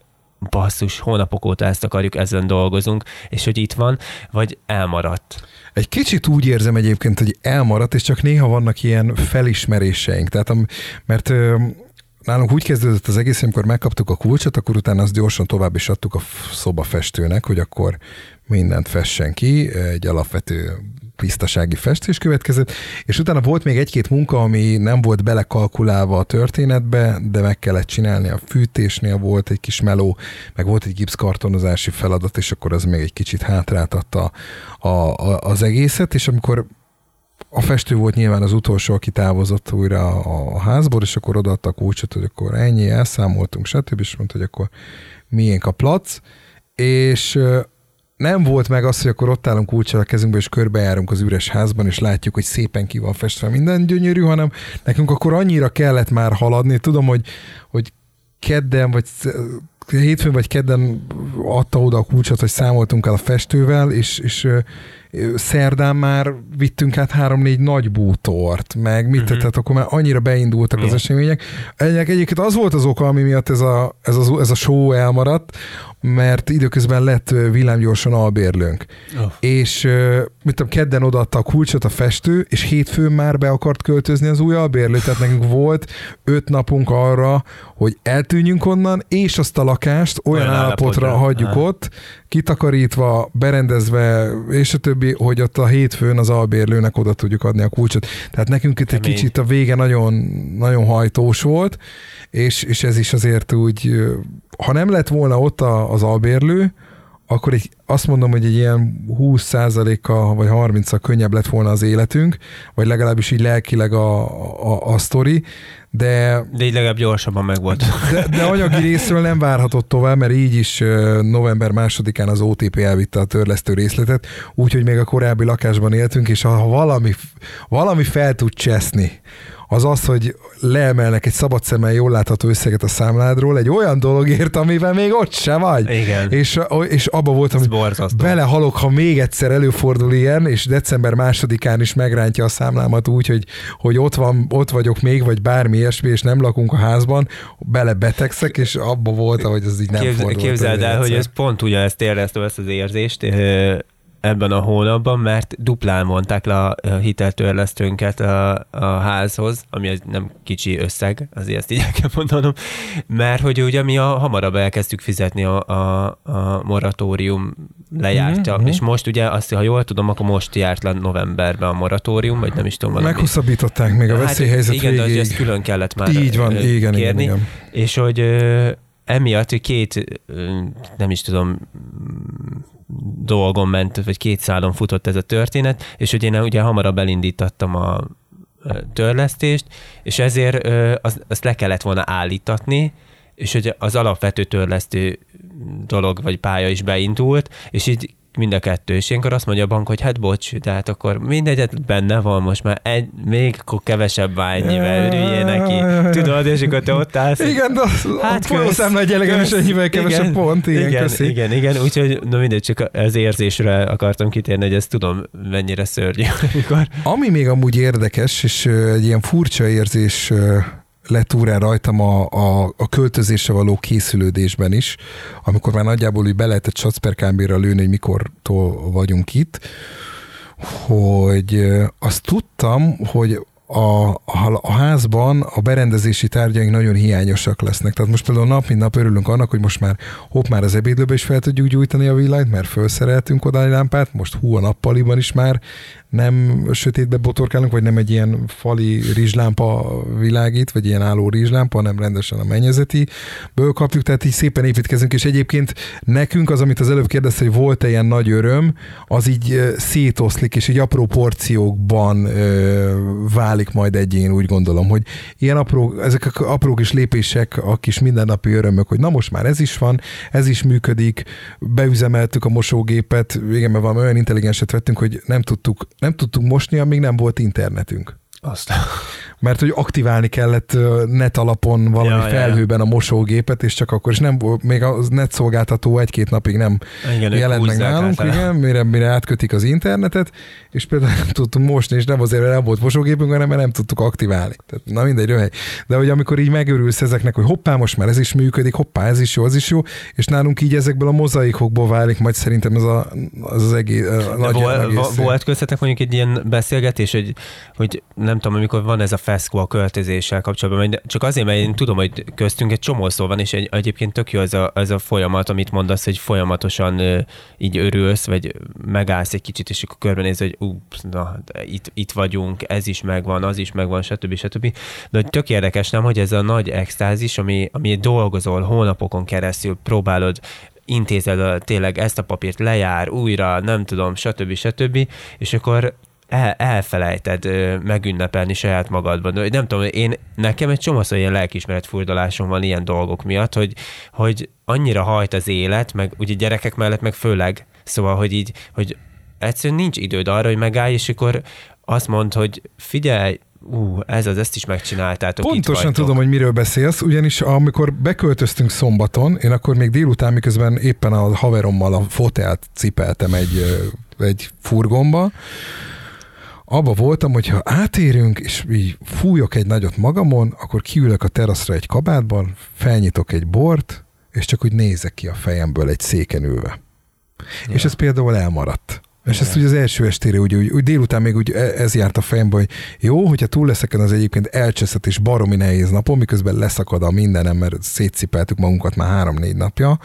basszus, hónapok óta ezt akarjuk, ezen dolgozunk, és hogy itt van, vagy elmaradt? Egy kicsit úgy érzem egyébként, hogy elmaradt, és csak néha vannak ilyen felismeréseink. Tehát, mert nálunk úgy kezdődött az egész, amikor megkaptuk a kulcsot, akkor utána azt gyorsan tovább is adtuk a szobafestőnek, hogy akkor mindent fessen ki, egy alapvető tisztasági festés következett, és utána volt még egy-két munka, ami nem volt belekalkulálva a történetbe, de meg kellett csinálni a fűtésnél, volt egy kis meló, meg volt egy gipszkartonozási feladat, és akkor az még egy kicsit hátráltatta a, a, az egészet, és amikor a festő volt nyilván az utolsó, aki távozott újra a házból, és akkor odaadta a kulcsot, hogy akkor ennyi, elszámoltunk, stb. és mondta, hogy akkor miénk a plac, és nem volt meg az, hogy akkor ott állunk kulcsal a kezünkbe, és körbejárunk az üres házban, és látjuk, hogy szépen ki van festve minden gyönyörű, hanem nekünk akkor annyira kellett már haladni. Tudom, hogy, hogy kedden, vagy hétfőn vagy kedden adta oda a kulcsot, hogy számoltunk el a festővel, és, és szerdán már vittünk át három-négy nagy bútort, meg mit uh-huh. tehát akkor már annyira beindultak uh-huh. az események. Egyébként az volt az oka, ami miatt ez a, ez a, ez a show elmaradt, mert időközben lett villámgyorsan albérlőnk. Oh. És mit tudom, kedden odaadta a kulcsot a festő, és hétfőn már be akart költözni az új albérlő, tehát nekünk volt öt napunk arra, hogy eltűnjünk onnan, és azt a lakást olyan, olyan állapotra, állapotra hagyjuk ha. ott, kitakarítva, berendezve, és a többi, hogy ott a hétfőn az albérlőnek oda tudjuk adni a kulcsot. Tehát nekünk itt egy kicsit a vége nagyon, nagyon hajtós volt, és, és ez is azért úgy, ha nem lett volna ott az albérlő, akkor egy, azt mondom, hogy egy ilyen 20%-a vagy 30-a könnyebb lett volna az életünk, vagy legalábbis így lelkileg a, a, a sztori, de... De így legalább gyorsabban meg volt. De, de anyagi részről nem várhatott tovább, mert így is november másodikán az OTP elvitte a törlesztő részletet, úgyhogy még a korábbi lakásban éltünk, és ha valami, valami fel tud cseszni, az az, hogy leemelnek egy szabad szemmel jól látható összeget a számládról egy olyan dologért, amivel még ott se vagy. Igen. És, és abba voltam, Ez hogy borzasztó. belehalok, ha még egyszer előfordul ilyen, és december másodikán is megrántja a számlámat úgy, hogy, hogy ott, van, ott vagyok még, vagy bármi ilyesmi, és nem lakunk a házban, bele betegszek, és abba voltam, hogy az így nem Képz, fordult. képzeld elő el, hogy ez pont ugyanezt éreztem ezt az érzést ebben a hónapban, mert duplán mondták le a hiteltörlesztőnket a, a házhoz, ami egy nem kicsi összeg, azért ezt így el kell mondanom, mert hogy ugye mi a, hamarabb elkezdtük fizetni a, a, a moratórium lejárta, Mhm, és most ugye azt, ha jól tudom, akkor most járt le novemberben a moratórium, vagy nem is tudom valami. Meghosszabbították még a veszélyhelyzet hát, igen, de végéig. az- ezt külön kellett már Így van, ö, igen, igen, kérni, igen. és hogy emiatt két, nem is tudom, dolgon ment, vagy két szálon futott ez a történet, és hogy én ugye hamarabb elindítattam a törlesztést, és ezért ö, az, azt le kellett volna állítatni, és hogy az alapvető törlesztő dolog vagy pálya is beindult, és így mind a kettő. És ilyenkor azt mondja a bank, hogy hát bocs, tehát akkor mindegyet benne van most már egy, még akkor kevesebb ennyivel, örüljél neki. Tudod, és akkor te ott állsz. Igen, de az, hát Hát a folyószámla egy elegem is ennyivel kevesebb Igen, pont. Igen, igen, köszi. igen, igen, úgyhogy no mindegy, csak az érzésre akartam kitérni, hogy ezt tudom, mennyire szörnyű, amikor Ami még amúgy érdekes, és egy ilyen furcsa érzés lett úrán rajtam a, a, a költözésre való készülődésben is, amikor már nagyjából úgy be lehetett Schatzperkámbéra lőni, hogy mikortól vagyunk itt, hogy azt tudtam, hogy a, a, a házban a berendezési tárgyaink nagyon hiányosak lesznek. Tehát most például nap mint nap örülünk annak, hogy most már hopp, már az ebédlőbe is fel tudjuk gyújtani a villanyt, mert felszereltünk oda egy lámpát, most hú, a nappaliban is már nem sötétbe botorkálunk, vagy nem egy ilyen fali rizslámpa világít, vagy ilyen álló rizslámpa, hanem rendesen a mennyezetiből kapjuk, tehát így szépen építkezünk, és egyébként nekünk az, amit az előbb kérdezte, hogy volt-e ilyen nagy öröm, az így szétoszlik, és így apró porciókban ö, válik majd egy, én úgy gondolom, hogy ilyen apró, ezek a apró kis lépések, a kis mindennapi örömök, hogy na most már ez is van, ez is működik, beüzemeltük a mosógépet, igen, mert valami olyan intelligenset vettünk, hogy nem tudtuk, nem tudtuk mosni, amíg nem volt internetünk. azt Mert hogy aktiválni kellett net alapon valami Ja, ja, ja, felhőben a mosógépet, és csak akkor is nem volt, még a net szolgáltató egy-két napig nem igen, jelent meg nálunk, igen, mire, mire átkötik az internetet, és például nem tudtunk mosni, és nem azért, mert nem volt mosógépünk, hanem mert nem tudtuk aktiválni. Tehát, na mindegy, röhely. De hogy amikor így megörülsz ezeknek, hogy hoppá, most már ez is működik, hoppá, ez is jó, az is jó, és nálunk így ezekből a mozaikokból válik majd szerintem ez a, az, az egész, a nagy, vol, egész vo- volt köztetek mondjuk egy ilyen beszélgetés, hogy, hogy nem tudom, amikor van ez a feszkó a költözéssel kapcsolatban, csak azért, mert én tudom, hogy köztünk egy csomó szó van, és egy, egyébként tök jó ez a, ez a folyamat, amit mondasz, hogy folyamatosan ö, így örülsz, vagy megállsz egy kicsit, és akkor körbenéz, hogy ups, na, itt, itt vagyunk, ez is megvan, az is megvan, stb. stb. De hogy tök érdekes, nem, hogy ez a nagy extázis, ami, ami dolgozol hónapokon keresztül, próbálod intézed a, tényleg ezt a papírt, lejár újra, nem tudom, stb. stb. És akkor el, elfelejted ö, megünnepelni saját magadban. De Nem tudom, én, nekem egy csomószor ilyen lelkismeret furdalásom van ilyen dolgok miatt, hogy, hogy annyira hajt az élet, meg ugye gyerekek mellett meg főleg, szóval, hogy így, hogy egyszerűen nincs időd arra, hogy megállj, és akkor azt mond, hogy figyelj, ú, ez az, ezt is megcsináltátok, Pontosan tudom, hogy miről beszélsz, ugyanis amikor beköltöztünk szombaton, én akkor még délután, miközben éppen a haverommal a fotelt cipeltem egy, egy furgonba, abba voltam, hogy ha átérünk, és így fújok egy nagyot magamon, akkor kiülök a teraszra egy kabátban, felnyitok egy bort, és csak úgy nézek ki a fejemből egy széken ülve. Ja. És ez például elmaradt. És ezt ugye az első estére úgy, úgy, úgy délután még úgy e- ez járt a fejembe, hogy jó, hogyha túl leszek az egyébként elcseszett és baromi nehéz napon, miközben leszakad a mindenem, mert szétcipeltük magunkat már három-négy napja,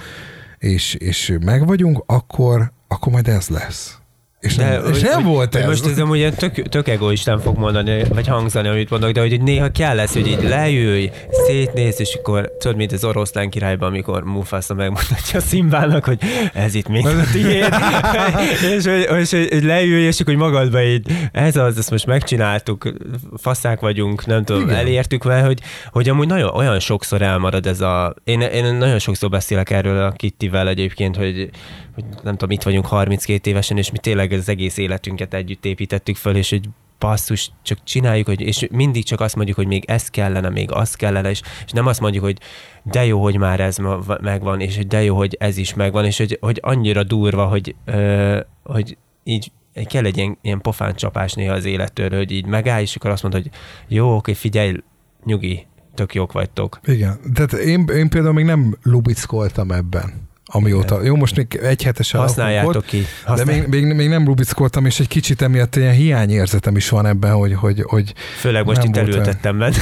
és, és meg vagyunk, akkor, akkor majd ez lesz. És nem, és nem volt ez. Most ez amúgy tök, tök egoistán fog mondani, vagy hangzani, amit mondok, de hogy néha kell lesz, hogy így leülj, szétnéz, és akkor tudod, mint az oroszlán királyban, amikor Mufasa megmutatja a Szimbának, hogy ez itt még a tiéd. (laughs) és, hogy, és hogy leülj, és akkor hogy magadba így, ez az, ezt most megcsináltuk, faszák vagyunk, nem tudom, Igen. elértük vele, hogy, hogy amúgy nagyon, olyan sokszor elmarad ez a... Én, én nagyon sokszor beszélek erről a Kittivel egyébként, hogy, hogy nem tudom, itt vagyunk 32 évesen, és mi tényleg az egész életünket együtt építettük föl, és hogy basszus, csak csináljuk, hogy, és mindig csak azt mondjuk, hogy még ez kellene, még az kellene, és, és nem azt mondjuk, hogy de jó, hogy már ez megvan, és hogy de jó, hogy ez is megvan, és hogy, hogy annyira durva, hogy, ö, hogy így kell egy ilyen, ilyen pofán csapás néha az élettől, hogy így megáll, és akkor azt mondod, hogy jó, oké, figyelj, nyugi, tök jók vagytok. Igen, tehát én, én például még nem lubickoltam ebben amióta. Igen. Jó, most még egy hetesen Használjátok ki. Használj. De még, még, még nem rubickoltam, és egy kicsit emiatt ilyen hiányérzetem is van ebben, hogy... hogy, hogy Főleg most itt elültettem benne.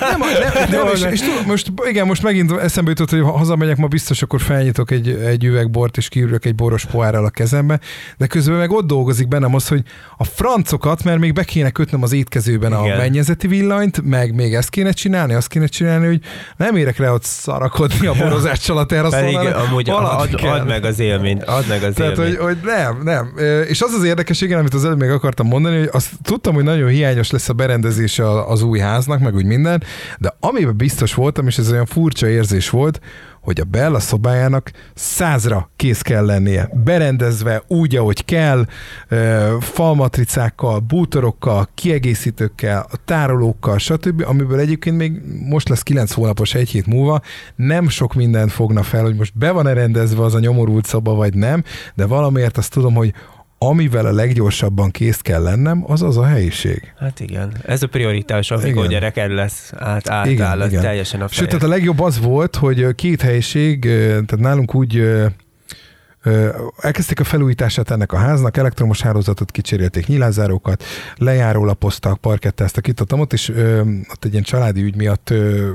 Nem, nem, nem, és, és tudom, most, igen, most megint eszembe jutott, hogy ha hazamegyek ma biztos, akkor felnyitok egy, egy üveg bort, és kiürök egy boros pohárral a kezembe, de közben meg ott dolgozik bennem az, hogy a francokat, mert még be kéne kötnöm az étkezőben igen. a mennyezeti villanyt, meg még ezt kéne csinálni, azt kéne csinálni, hogy nem érek rá ott szarakodni a borozással a teraszon, amúgy ad, ad meg az élményt, ad meg az Tehát, élményt. Hogy, hogy nem, nem. És az az érdekes, igen, amit az előbb még akartam mondani, hogy azt tudtam, hogy nagyon hiányos lesz a berendezése az új háznak, meg úgy minden, de amiben biztos voltam, és ez olyan furcsa érzés volt, hogy a Bella szobájának százra kész kell lennie. Berendezve úgy, ahogy kell, falmatricákkal, bútorokkal, kiegészítőkkel, a tárolókkal, stb., amiből egyébként még most lesz 9 hónapos egy hét múlva, nem sok mindent fogna fel, hogy most be van-e rendezve az a nyomorult szoba, vagy nem, de valamiért azt tudom, hogy amivel a leggyorsabban kész kell lennem, az az a helyiség. Hát igen, ez a prioritás, amikor igen. gyereked lesz, át, átáll, igen, igen. teljesen a Sőt, tehát a legjobb az volt, hogy két helyiség, tehát nálunk úgy Elkezdték a felújítását ennek a háznak, elektromos hálózatot kicserélték, nyilázárókat, lejárólapoztak, parkettáztak itt ott, ott, és ö, ott egy ilyen családi ügy miatt ö,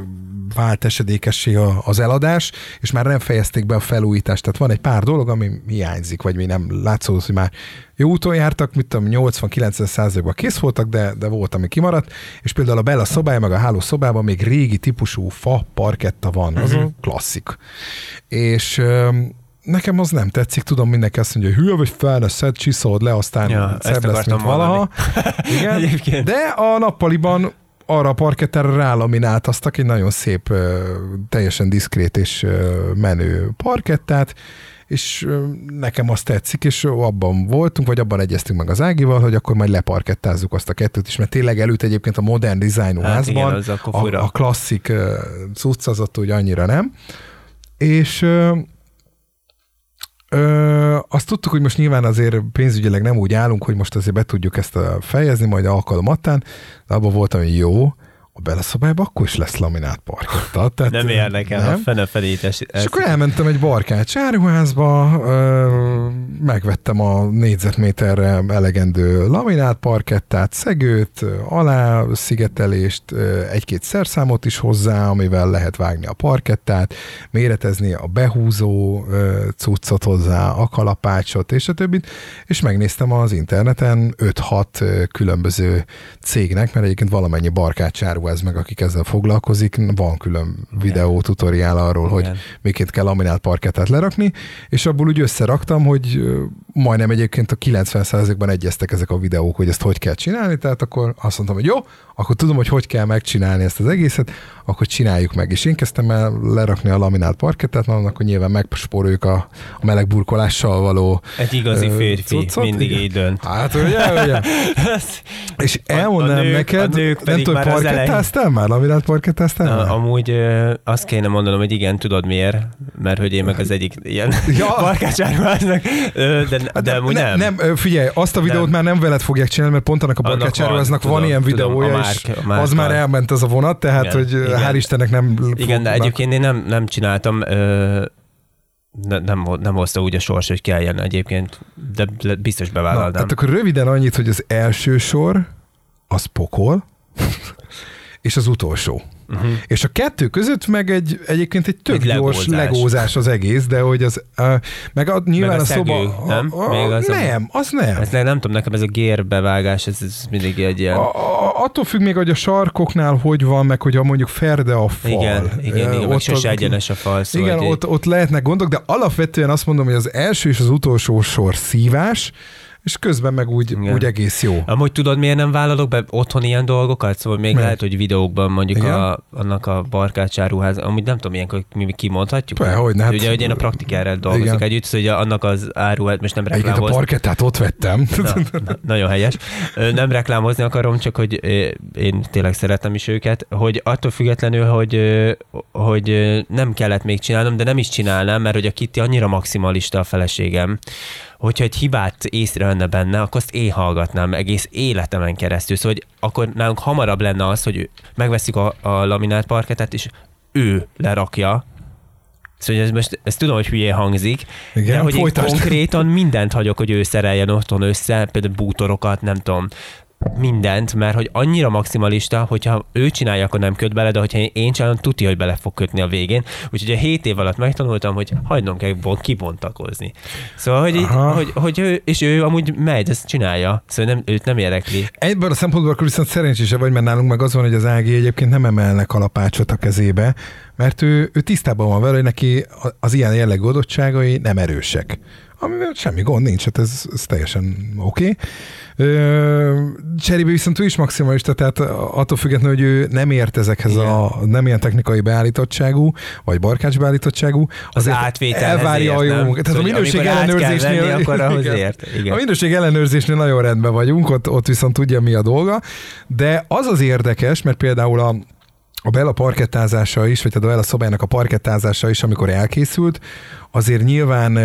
vált esedékessé az eladás, és már nem fejezték be a felújítást. Tehát van egy pár dolog, ami hiányzik, vagy mi nem látszódott, hogy már jó úton jártak, mit tudom, 80-90 százalékban kész voltak, de, de volt, ami kimaradt, és például a Bella szobája, meg a háló szobában még régi típusú fa parketta van, az uh-huh. klasszik. És nekem az nem tetszik, tudom, mindenki azt mondja, hogy hülye vagy szed, csiszolod le, aztán ja, szebb lesz, mint valaha. (laughs) Igen, (laughs) de a nappaliban arra a parketterre rálamináltaztak egy nagyon szép, teljesen diszkrét és menő parkettát, és nekem azt tetszik, és abban voltunk, vagy abban egyeztünk meg az Ágival, hogy akkor majd leparkettázzuk azt a kettőt is, mert tényleg előtt egyébként a modern dizájnú hát házban igen, a, a klasszik cucc az ott úgy annyira nem. És Ö, azt tudtuk, hogy most nyilván azért pénzügyileg nem úgy állunk, hogy most azért be tudjuk ezt fejezni, majd alkalomattán, de abban voltam, hogy jó, a beleszobájban akkor is lesz laminált parketta. Tehát nem érdekel, nem. a fene felétes. És akkor elmentem egy barkács áruházba, megvettem a négyzetméterre elegendő laminált parkettát, szegőt, alá szigetelést, egy-két szerszámot is hozzá, amivel lehet vágni a parkettát, méretezni a behúzó cuccot hozzá, a kalapácsot és a többit, és megnéztem az interneten 5-6 különböző cégnek, mert egyébként valamennyi barkács áruház ez meg, akik ezzel foglalkozik, van külön videó tutoriál arról, Igen. hogy miként kell laminált parkettát lerakni, és abból úgy összeraktam, hogy majdnem egyébként a 90%-ban egyeztek ezek a videók, hogy ezt hogy kell csinálni, tehát akkor azt mondtam, hogy jó, akkor tudom, hogy hogy kell megcsinálni ezt az egészet, akkor csináljuk meg. És én kezdtem el lerakni a laminált parkettát, mert annak, hogy nyilván megspóroljuk a, a meleg burkolással való Egy igazi férfi cuccot. mindig így dönt. Hát ugye, ugye. (laughs) és elmondanám nők, neked, nők nem tudom, parkettáztál már? Laminált parkettáztál már? Amúgy azt kéne mondanom, hogy igen, tudod miért? Mert hogy én meg az egyik ilyen ja. (laughs) barkácsáruháznak, de, de, de amúgy nem. Nem, figyelj, azt a videót nem. már nem veled fogják csinálni, mert pont annak a barkácsáruháznak van, van ilyen videója, és márk, az már elment az a vonat, tehát igen, hogy igen. hál' Istennek nem... Igen, de egyébként én nem, nem csináltam, ö, ne, nem, nem hozta úgy a sors, hogy kelljen egyébként, de biztos bevállalnám. Na, hát akkor röviden annyit, hogy az első sor az pokol, (laughs) és az utolsó. Uh-huh. És a kettő között meg egy egyébként egy tök Egy gyors legózás. legózás az egész, de hogy az, uh, meg a, nyilván Meg a a, szoba... nem? A, a, Még az nem, az nem. Ez ne, nem tudom, nekem ez a gérbevágás, ez, ez mindig egy ilyen... A, a, attól függ még, hogy a sarkoknál hogy van, meg hogy a mondjuk ferde a fal. igen, igen, igen, meg ott sose az- egyenes a fal, szóval Igen, ott, ott lehetnek gondok, de alapvetően azt mondom, hogy az első és az utolsó sor szívás, és közben meg úgy, Igen. úgy egész jó. Amúgy tudod, miért nem vállalok be otthon ilyen dolgokat? Szóval még Miért? lehet, hogy videókban mondjuk Igen? a, annak a barkácsáruház, amúgy nem tudom, ilyenkor mi kimondhatjuk. Persze, hogyne, hát- Ugye, hogy én a praktikárral dolgozok Igen. együtt, szóval ugye annak az áruhát, most nem Egyébként a reklámozni. parkettát ott vettem. Na, na, nagyon helyes. Nem reklámozni akarom, csak hogy én tényleg szeretem is őket, hogy attól függetlenül, hogy, hogy nem kellett még csinálnom, de nem is csinálnám, mert hogy a Kitty annyira maximalista a feleségem, hogyha egy hibát észrevenne benne, akkor azt én hallgatnám egész életemen keresztül. Szóval, hogy akkor nálunk hamarabb lenne az, hogy megveszik a, a laminált parketet, és ő lerakja, Szóval ez most, ezt tudom, hogy hülyén hangzik, Igen, de hogy én konkrétan mindent hagyok, hogy ő szereljen otthon össze, például bútorokat, nem tudom, mindent, mert hogy annyira maximalista, hogyha ő csinálja, akkor nem köt bele, de hogyha én csinálom, tudja, hogy bele fog kötni a végén. Úgyhogy a 7 év alatt megtanultam, hogy hagynom kell bon- kibontakozni. Szóval, hogy, Aha. hogy, hogy ő, és ő amúgy megy, ezt csinálja, szóval nem, őt nem érdekli. Ebből a szempontból akkor viszont szerencsésebb vagy, mert nálunk meg az van, hogy az Ági egyébként nem emelne kalapácsot a kezébe, mert ő, ő tisztában van vele, hogy neki az ilyen jellegű adottságai nem erősek. Amivel semmi gond nincs, hát ez, ez teljesen oké. Okay. Cserébe viszont ő is maximalista, tehát attól függetlenül, hogy ő nem ért ezekhez Igen. a nem ilyen technikai beállítottságú, vagy barkács beállítottságú, Az átvételhez elvárja a ért, jó nem? munkát. Tehát a Szóval, minőség ellenőrzésnél... venni, akkor (laughs) ahhoz Igen. ért. Igen. A minőség ellenőrzésnél nagyon rendben vagyunk, ott, ott viszont tudja, mi a dolga, de az az érdekes, mert például a, a Bella parkettázása is, vagy a Bella szobájának a parkettázása is, amikor elkészült, azért nyilván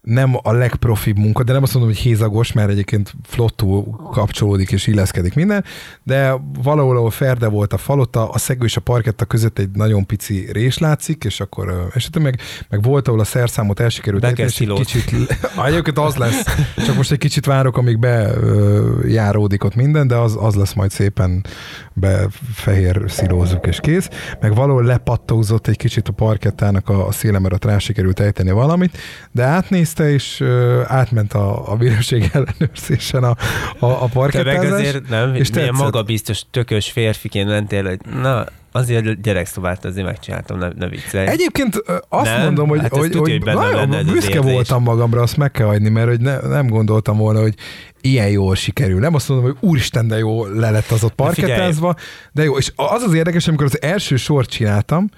nem a legprofibb munka, de nem azt mondom, hogy hézagos, mert egyébként flottul kapcsolódik és illeszkedik minden, de valahol, ahol ferde volt a falot, a, szegő és a parketta között egy nagyon pici rés látszik, és akkor esetleg meg, meg volt, ahol a szerszámot el sikerült Be kell ejteni, és egy kicsit, (laughs) egyébként az lesz, csak most egy kicsit várok, amíg bejáródik ott minden, de az, az lesz majd szépen befehér szilózzuk és kész. Meg valahol lepattózott egy kicsit a parkettának a, a széle, mert ott rá sikerült ejteni valamit, de átnézte, és ö, átment a, a bíróság ellenőrzésen a, a, a Te parkettázás. azért nem, és tetszett. magabiztos, tökös férfiként mentél, hogy na, azért a gyerekszobát azért megcsináltam, ne, ne viccelj. Egyébként azt Nem? mondom, hogy, Hát hogy, tudja, hogy hogy nagyon büszke érzés. voltam magamra, azt meg kell hagyni, mert hogy ne, nem gondoltam volna, hogy ilyen jól sikerül. Nem azt mondom, hogy úristen, de jó le lett az ott De parkettázva, de jó. És az az érdekes, amikor az első sort csináltam,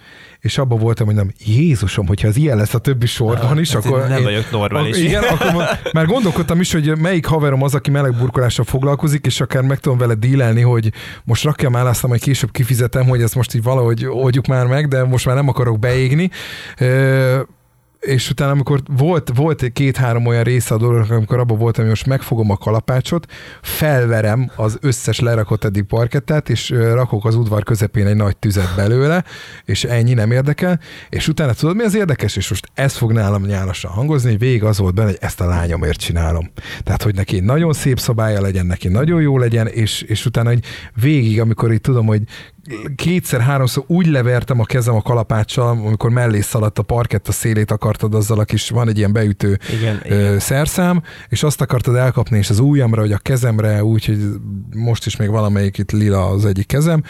és abban voltam, hogy nem, Jézusom, hogyha az ilyen lesz a többi sorban is, hát akkor... nem vagyok normális. Ak- Igen, akkor ma- már gondolkodtam is, hogy melyik haverom az, aki melegburkolással foglalkozik, és akár meg tudom vele dílelni, hogy most rakjam el, aztán majd később kifizetem, hogy ezt most így valahogy oldjuk már meg, de most már nem akarok beégni. Ö, és utána, amikor volt, volt egy két-három olyan része a dolognak, amikor abban voltam, hogy most megfogom a kalapácsot, felverem az összes lerakott eddig parkettát, és rakok az udvar közepén egy nagy tüzet belőle, és ennyi nem érdekel, és utána tudod, mi az érdekes? És most ez fog nálam nyálasan hangozni, hogy végig az volt benne, hogy ezt a lányomért csinálom. Tehát, hogy neki egy nagyon szép szobája legyen, neki nagyon jó legyen, és, és utána, hogy végig, amikor így tudom, hogy kétszer-háromszor úgy levertem a kezem a kalapáccsal, amikor mellé szaladt a parkett, a szélét akartad azzal a kis, van egy ilyen beütő Igen, ö, igen. szerszám, és azt akartad elkapni, és az ujjamra, vagy a kezemre, úgyhogy most is még valamelyik itt lila az egyik kezem,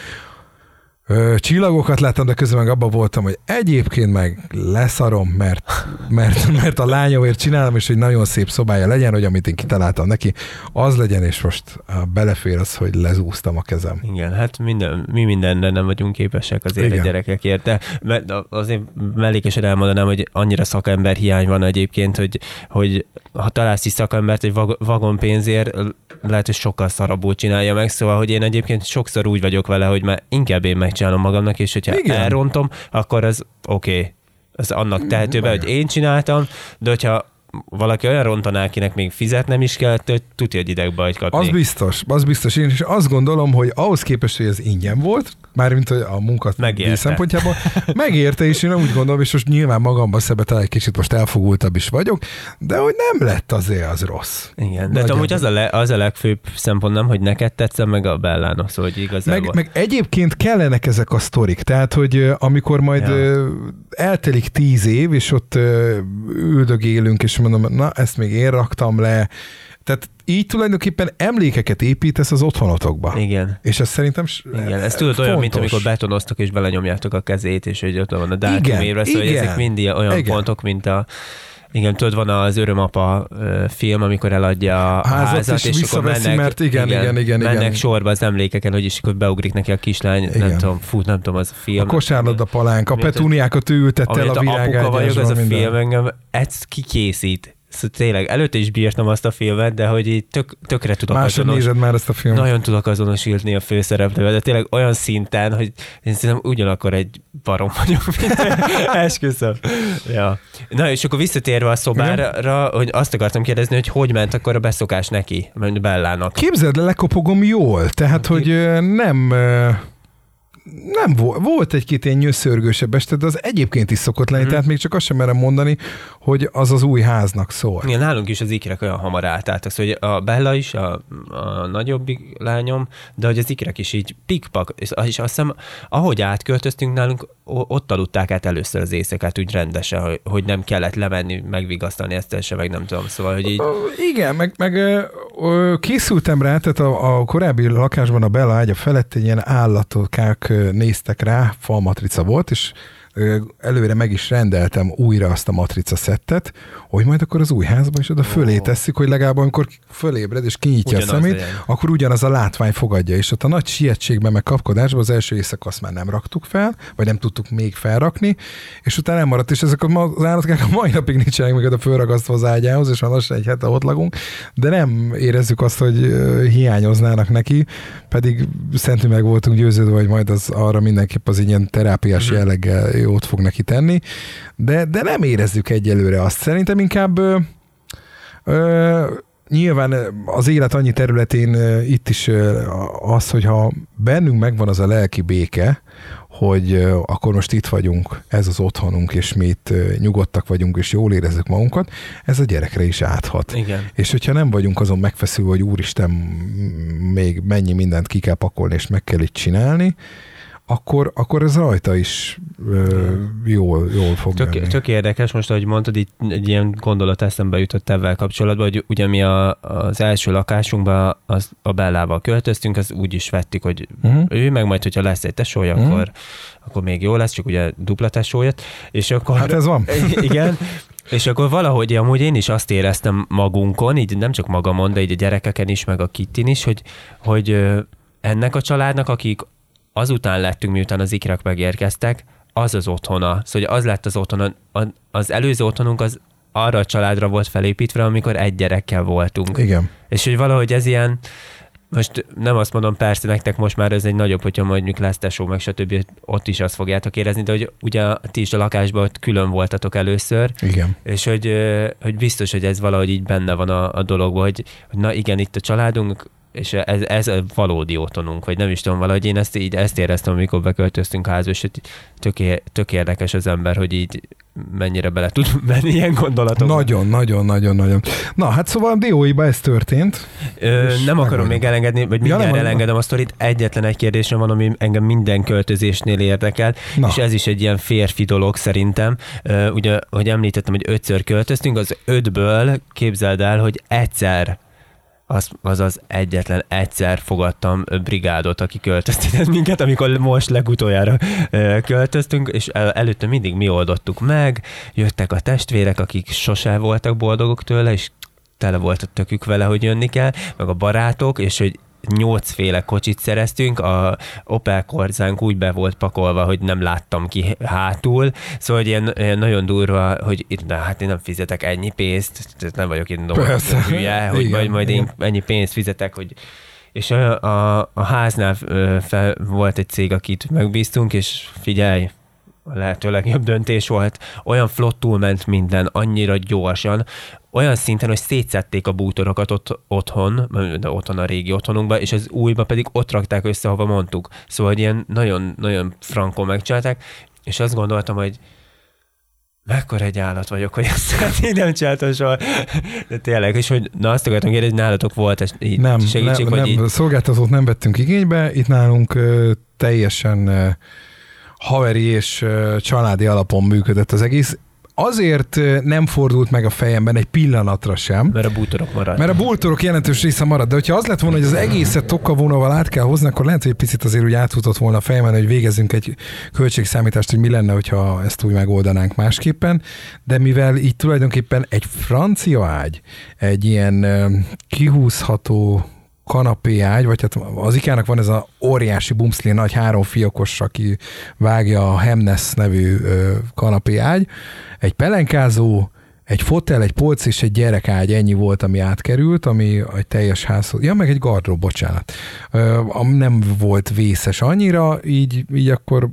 Ö, csillagokat láttam, de közben meg abban voltam, hogy egyébként meg leszarom, mert, mert, mert a lányomért csinálom, és hogy nagyon szép szobája legyen, hogy amit én kitaláltam neki, az legyen, és most belefér az, hogy lezúztam a kezem. Igen, hát minden, mi mindenre nem vagyunk képesek azért Igen. a gyerekekért, de mert azért mellékesen elmondanám, hogy annyira szakember hiány van egyébként, hogy, hogy ha találsz is szakembert egy vag- vagonpénzért, lehet, hogy sokkal szarabbul csinálja meg, szóval, hogy én egyébként sokszor úgy vagyok vele, hogy már inkább én megcsinálom magamnak, és hogyha Igen. Elrontom, akkor az oké, okay. az annak tehető be, hogy én csináltam, de hogyha valaki olyan rontaná, akinek még fizetnem is kell, hogy tudja, hogy idegbajt kapni. Az biztos, az biztos. Én is azt gondolom, hogy ahhoz képest, hogy ez ingyen volt, mármint hogy a munkat Megérte. szempontjából, megérte, és én úgy gondolom, és most nyilván magamba szebe talán egy kicsit most elfogultabb is vagyok, de hogy nem lett azért az rossz. Igen, de amúgy az a, le, az a legfőbb szempont nem, hogy neked tetszem, meg a Bellának, szóval hogy igazából. Meg, meg egyébként kellenek ezek a sztorik, tehát, hogy amikor majd Ja. eltelik tíz év, és ott üldögélünk, és mondom, na, ezt még én raktam le, tehát így tulajdonképpen emlékeket építesz az otthonotokba. Igen. És ez szerintem Igen, ez tudod olyan, mint amikor betonoztok és belenyomjátok a kezét, és hogy ott van a dátum évre, szóval igen, ezek mind olyan igen. pontok, mint a igen, tudod, van az Örömapa film, amikor eladja a Házat, házat, és és, visszaveszi, mennek, mert igen, igen, igen, mennek igen. sorba az emlékeken, hogy is akkor beugrik neki a kislány, nem Igen. tudom, fú, nem tudom, az a film. A kosárlabda palánk, a petúniákat ő ültette el a a apuka vagyok, az virágágyásban. a minden. film engem ezt kikészít. Szóval tényleg, előtte is bírtam azt a filmet, de hogy így tök, tökre tudok Másod azonos- nézed már ezt a filmet. nagyon tudok azonosulni a főszereplővel, de tényleg olyan szinten, hogy én szerintem ugyanakkor egy barom vagyok, mint (laughs) esküszöm. Ja. Na és akkor visszatérve a szobára, hogy azt akartam kérdezni, hogy hogy ment akkor a beszokás neki, Bellának. Képzeld, el, lekopogom jól, tehát, hogy nem nem volt, volt egy-két ilyen nyöszörgősebb este, de az egyébként is szokott lenni, Mhm. tehát még csak azt sem merem mondani, hogy az az új háznak szól. Igen, nálunk is az ikrek olyan hamar átálltak, szóval hogy a Bella is, a, a nagyobbik lányom, de hogy az ikrek is így pikpak, és, azt hiszem, ahogy átköltöztünk nálunk, ott aludták át először az éjszakát úgy rendesen, hogy, hogy nem kellett lemenni, megvigasztalni ezt se, meg nem tudom, szóval, hogy így Igen, meg, meg ö, készültem rá, tehát a, a korábbi lakásban a Bella ágya felett egy ilyen állatokák ö, néztek rá, falmatrica volt, és előre meg is rendeltem újra azt a matrica szettet, hogy majd akkor az új házban is oda fölé tesszük, hogy legalább amikor fölébred és kinyitja Ugyanaz a szemét, legyen. akkor ugyanaz a látvány fogadja, és ott a nagy sietségben meg kapkodásban az első éjszaka azt már nem raktuk fel, vagy nem tudtuk még felrakni, és utána nem maradt, és ezek a az állatkák a mai napig nincsenek még oda fölragasztva az ágyához, és már lassan egy hete ott lakunk, de nem érezzük azt, hogy hiányoznának neki, pedig szentű meg voltunk győződve, hogy majd az arra mindenképp az ilyen terápiás Mhm. jelleggel jót fog neki tenni, de, de nem érezzük egyelőre azt. Szerintem inkább ö, ö, nyilván az élet annyi területén ö, itt is ö, az, hogyha bennünk megvan az a lelki béke, hogy ö, akkor most itt vagyunk, ez az otthonunk, és mi itt ö, nyugodtak vagyunk, és jól érezzük magunkat, ez a gyerekre is áthat. igen. És hogyha nem vagyunk azon megfeszülve, hogy úristen, még mennyi mindent ki kell pakolni, és meg kell itt csinálni, akkor, akkor ez rajta is ö, jól, jól fog Tök, menni. tök érdekes, most ahogy mondtad, itt egy ilyen gondolat eszembe jutott ebben kapcsolatban, hogy ugye mi a, az első lakásunkba az, a Bellával költöztünk, az úgy is vettük, hogy Uh-huh. ő meg majd, hogyha lesz egy tesója, Mhm. akkor, akkor még jó lesz, csak ugye dupla tesóját, és akkor... Hát ez van. (laughs) Igen, és akkor valahogy amúgy én is azt éreztem magunkon, így nem csak magamon, de így a gyerekeken is, meg a Kittin is, hogy, hogy ennek a családnak, akik azután lettünk, miután az ikrek megérkeztek, az az otthona. Szóval az lett az otthona. Az előző otthonunk az arra a családra volt felépítve, amikor egy gyerekkel voltunk. Igen. És hogy valahogy ez ilyen, most nem azt mondom, persze nektek most már ez egy nagyobb, hogyha mondjuk lesz tesó, meg stb. ott is azt fogjátok érezni, de hogy ugye ti is a lakásban ott külön voltatok először, Igen. és hogy, hogy biztos, hogy ez valahogy így benne van a, a dologban, hogy, hogy na igen, itt a családunk, és ez, ez a valódi otthonunk, vagy nem is tudom, valahogy én ezt, így, ezt éreztem, amikor beköltöztünk házba, és hogy tök, tök érdekes az ember, hogy így mennyire bele tud (laughs) menni ilyen gondolatokba. Nagyon, nagyon, nagyon, nagyon. Na, hát szóval a DOI-ba ez történt. Ö, nem akarom még elengedni, vagy Ja, mindjárt nem, elengedem a sztorit. Egyetlen egy kérdésem van, ami engem minden költözésnél érdekel, Na. és ez is egy ilyen férfi dolog szerintem. Ö, Ugye, hogy említettem, hogy ötször költöztünk, az ötből képzeld el, hogy egyszer az, azaz egyetlen egyszer fogadtam brigádot, aki költöztetett minket, amikor most legutoljára költöztünk, és el, előtte mindig mi oldottuk meg, jöttek a testvérek, akik sose voltak boldogok tőle, és tele volt a tökük vele, hogy jönni kell, meg a barátok, és hogy nyolcféle kocsit szereztünk, a Opel Korzánk úgy be volt pakolva, hogy nem láttam ki hátul, szóval hogy ilyen, ilyen nagyon durva, hogy itt, na, hát én nem fizetek ennyi pénzt, tehát nem vagyok itt Persze. hülye, hogy Igen, majd, majd én igen. ennyi pénzt fizetek, hogy és a, a, a háznál fel, volt egy cég, akit megbíztunk, és figyelj, a lehető legjobb döntés volt. Olyan flottul ment minden, annyira gyorsan, olyan szinten, hogy szétszették a bútorokat ott, otthon, de otthon a régi otthonunkban, és az újba pedig ott rakták össze, ahova mondtuk. Szóval ilyen nagyon, nagyon frankon megcsinálták, és azt gondoltam, hogy mekkora egy állat vagyok, hogy ezt (laughs) így nem csináltam soha. De tényleg, és hogy na azt akartam kérdezni, hogy nálatok volt ez így Nem, segítség, nem, vagy nem így? szolgáltatót nem vettünk igénybe, itt nálunk ö, teljesen ö, haveri és családi alapon működött az egész. Azért nem fordult meg a fejemben egy pillanatra sem, Mert a bútorok maradtak. mert a bútorok jelentős része marad, de hogyha az lett volna, hogy az egészet tokkavónóval át kell hozni, akkor lehet, hogy egy picit azért úgy átfutott volna a fejemen, hogy végezzünk egy költségszámítást, hogy mi lenne, hogyha ezt úgy megoldanánk másképpen, de mivel így tulajdonképpen egy francia ágy, egy ilyen kihúzható kanapé ágy, vagy hát az ikának van ez a óriási bumszli nagy három fiakos, aki vágja a Hemnes nevű kanapé ágy, egy pelenkázó, egy fotel, egy polc és egy gyerekágy, ennyi volt, ami átkerült, ami egy teljes házhoz. Ja, meg egy gardrób, bocsánat. Nem volt vészes annyira, így, így akkor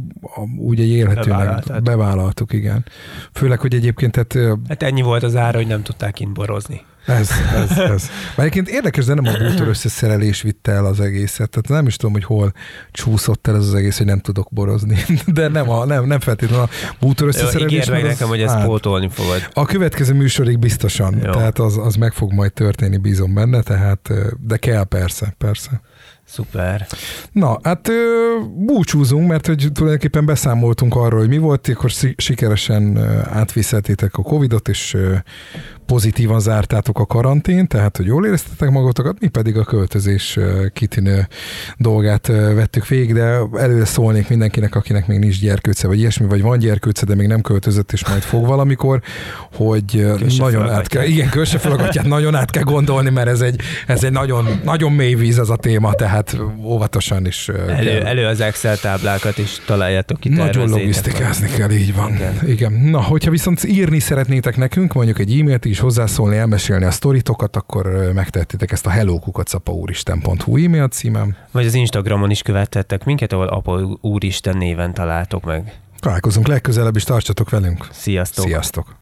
úgy egy élhetőnek bevállaltuk, igen. Főleg, hogy egyébként tehát, Hát ennyi volt az ára, hogy nem tudták kint borozni. Ez, ez, ez. Mert egyébként érdekes, de nem a bútor összeszerelés vitte el az egészet. Tehát nem is tudom, hogy hol csúszott el ez az egész, hogy nem tudok borozni. (laughs) De nem, a, nem, nem feltétlenül a bútor összeszerelés. ígérd meg nekem, hogy ezt hát, pótolni fogod. A következő műsorig biztosan, Jó. tehát az, az meg fog majd történni, bízom benne, tehát, de kell persze, persze. Szuper. Na, hát búcsúzunk, mert hogy tulajdonképpen beszámoltunk arról, hogy mi volt, akkor sikeresen átviszeltétek a Covidot, és pozitívan zártátok a karantén, tehát hogy jól éreztetek magatokat, mi pedig a költözés kitűnő dolgát vettük végig, de előre szólnék mindenkinek, akinek még nincs gyerkőce, vagy ilyesmi, vagy van gyerkőce, de még nem költözött, és majd fog valamikor, hogy Kőse nagyon át kell, igen, körsefölgatját nagyon át kell gondolni, mert ez egy, ez egy nagyon, nagyon mély víz az a téma, tehát óvatosan is Elő, kell. elő az Excel táblákat, és találjátok ki. Nagyon logisztikázni kell, így van. Igen. Igen. Igen. Na, hogyha viszont írni szeretnétek nekünk, mondjuk egy e-mailt is hozzászólni, elmesélni a sztoritokat, akkor ö, megtehettétek ezt a hellókukacapauuristen.hu e-mail címem. Vagy az Instagramon is követhettek minket, ahol Apa Úristen néven találtok meg. Találkozunk legközelebb, és tartsatok velünk. Sziasztok! Sziasztok!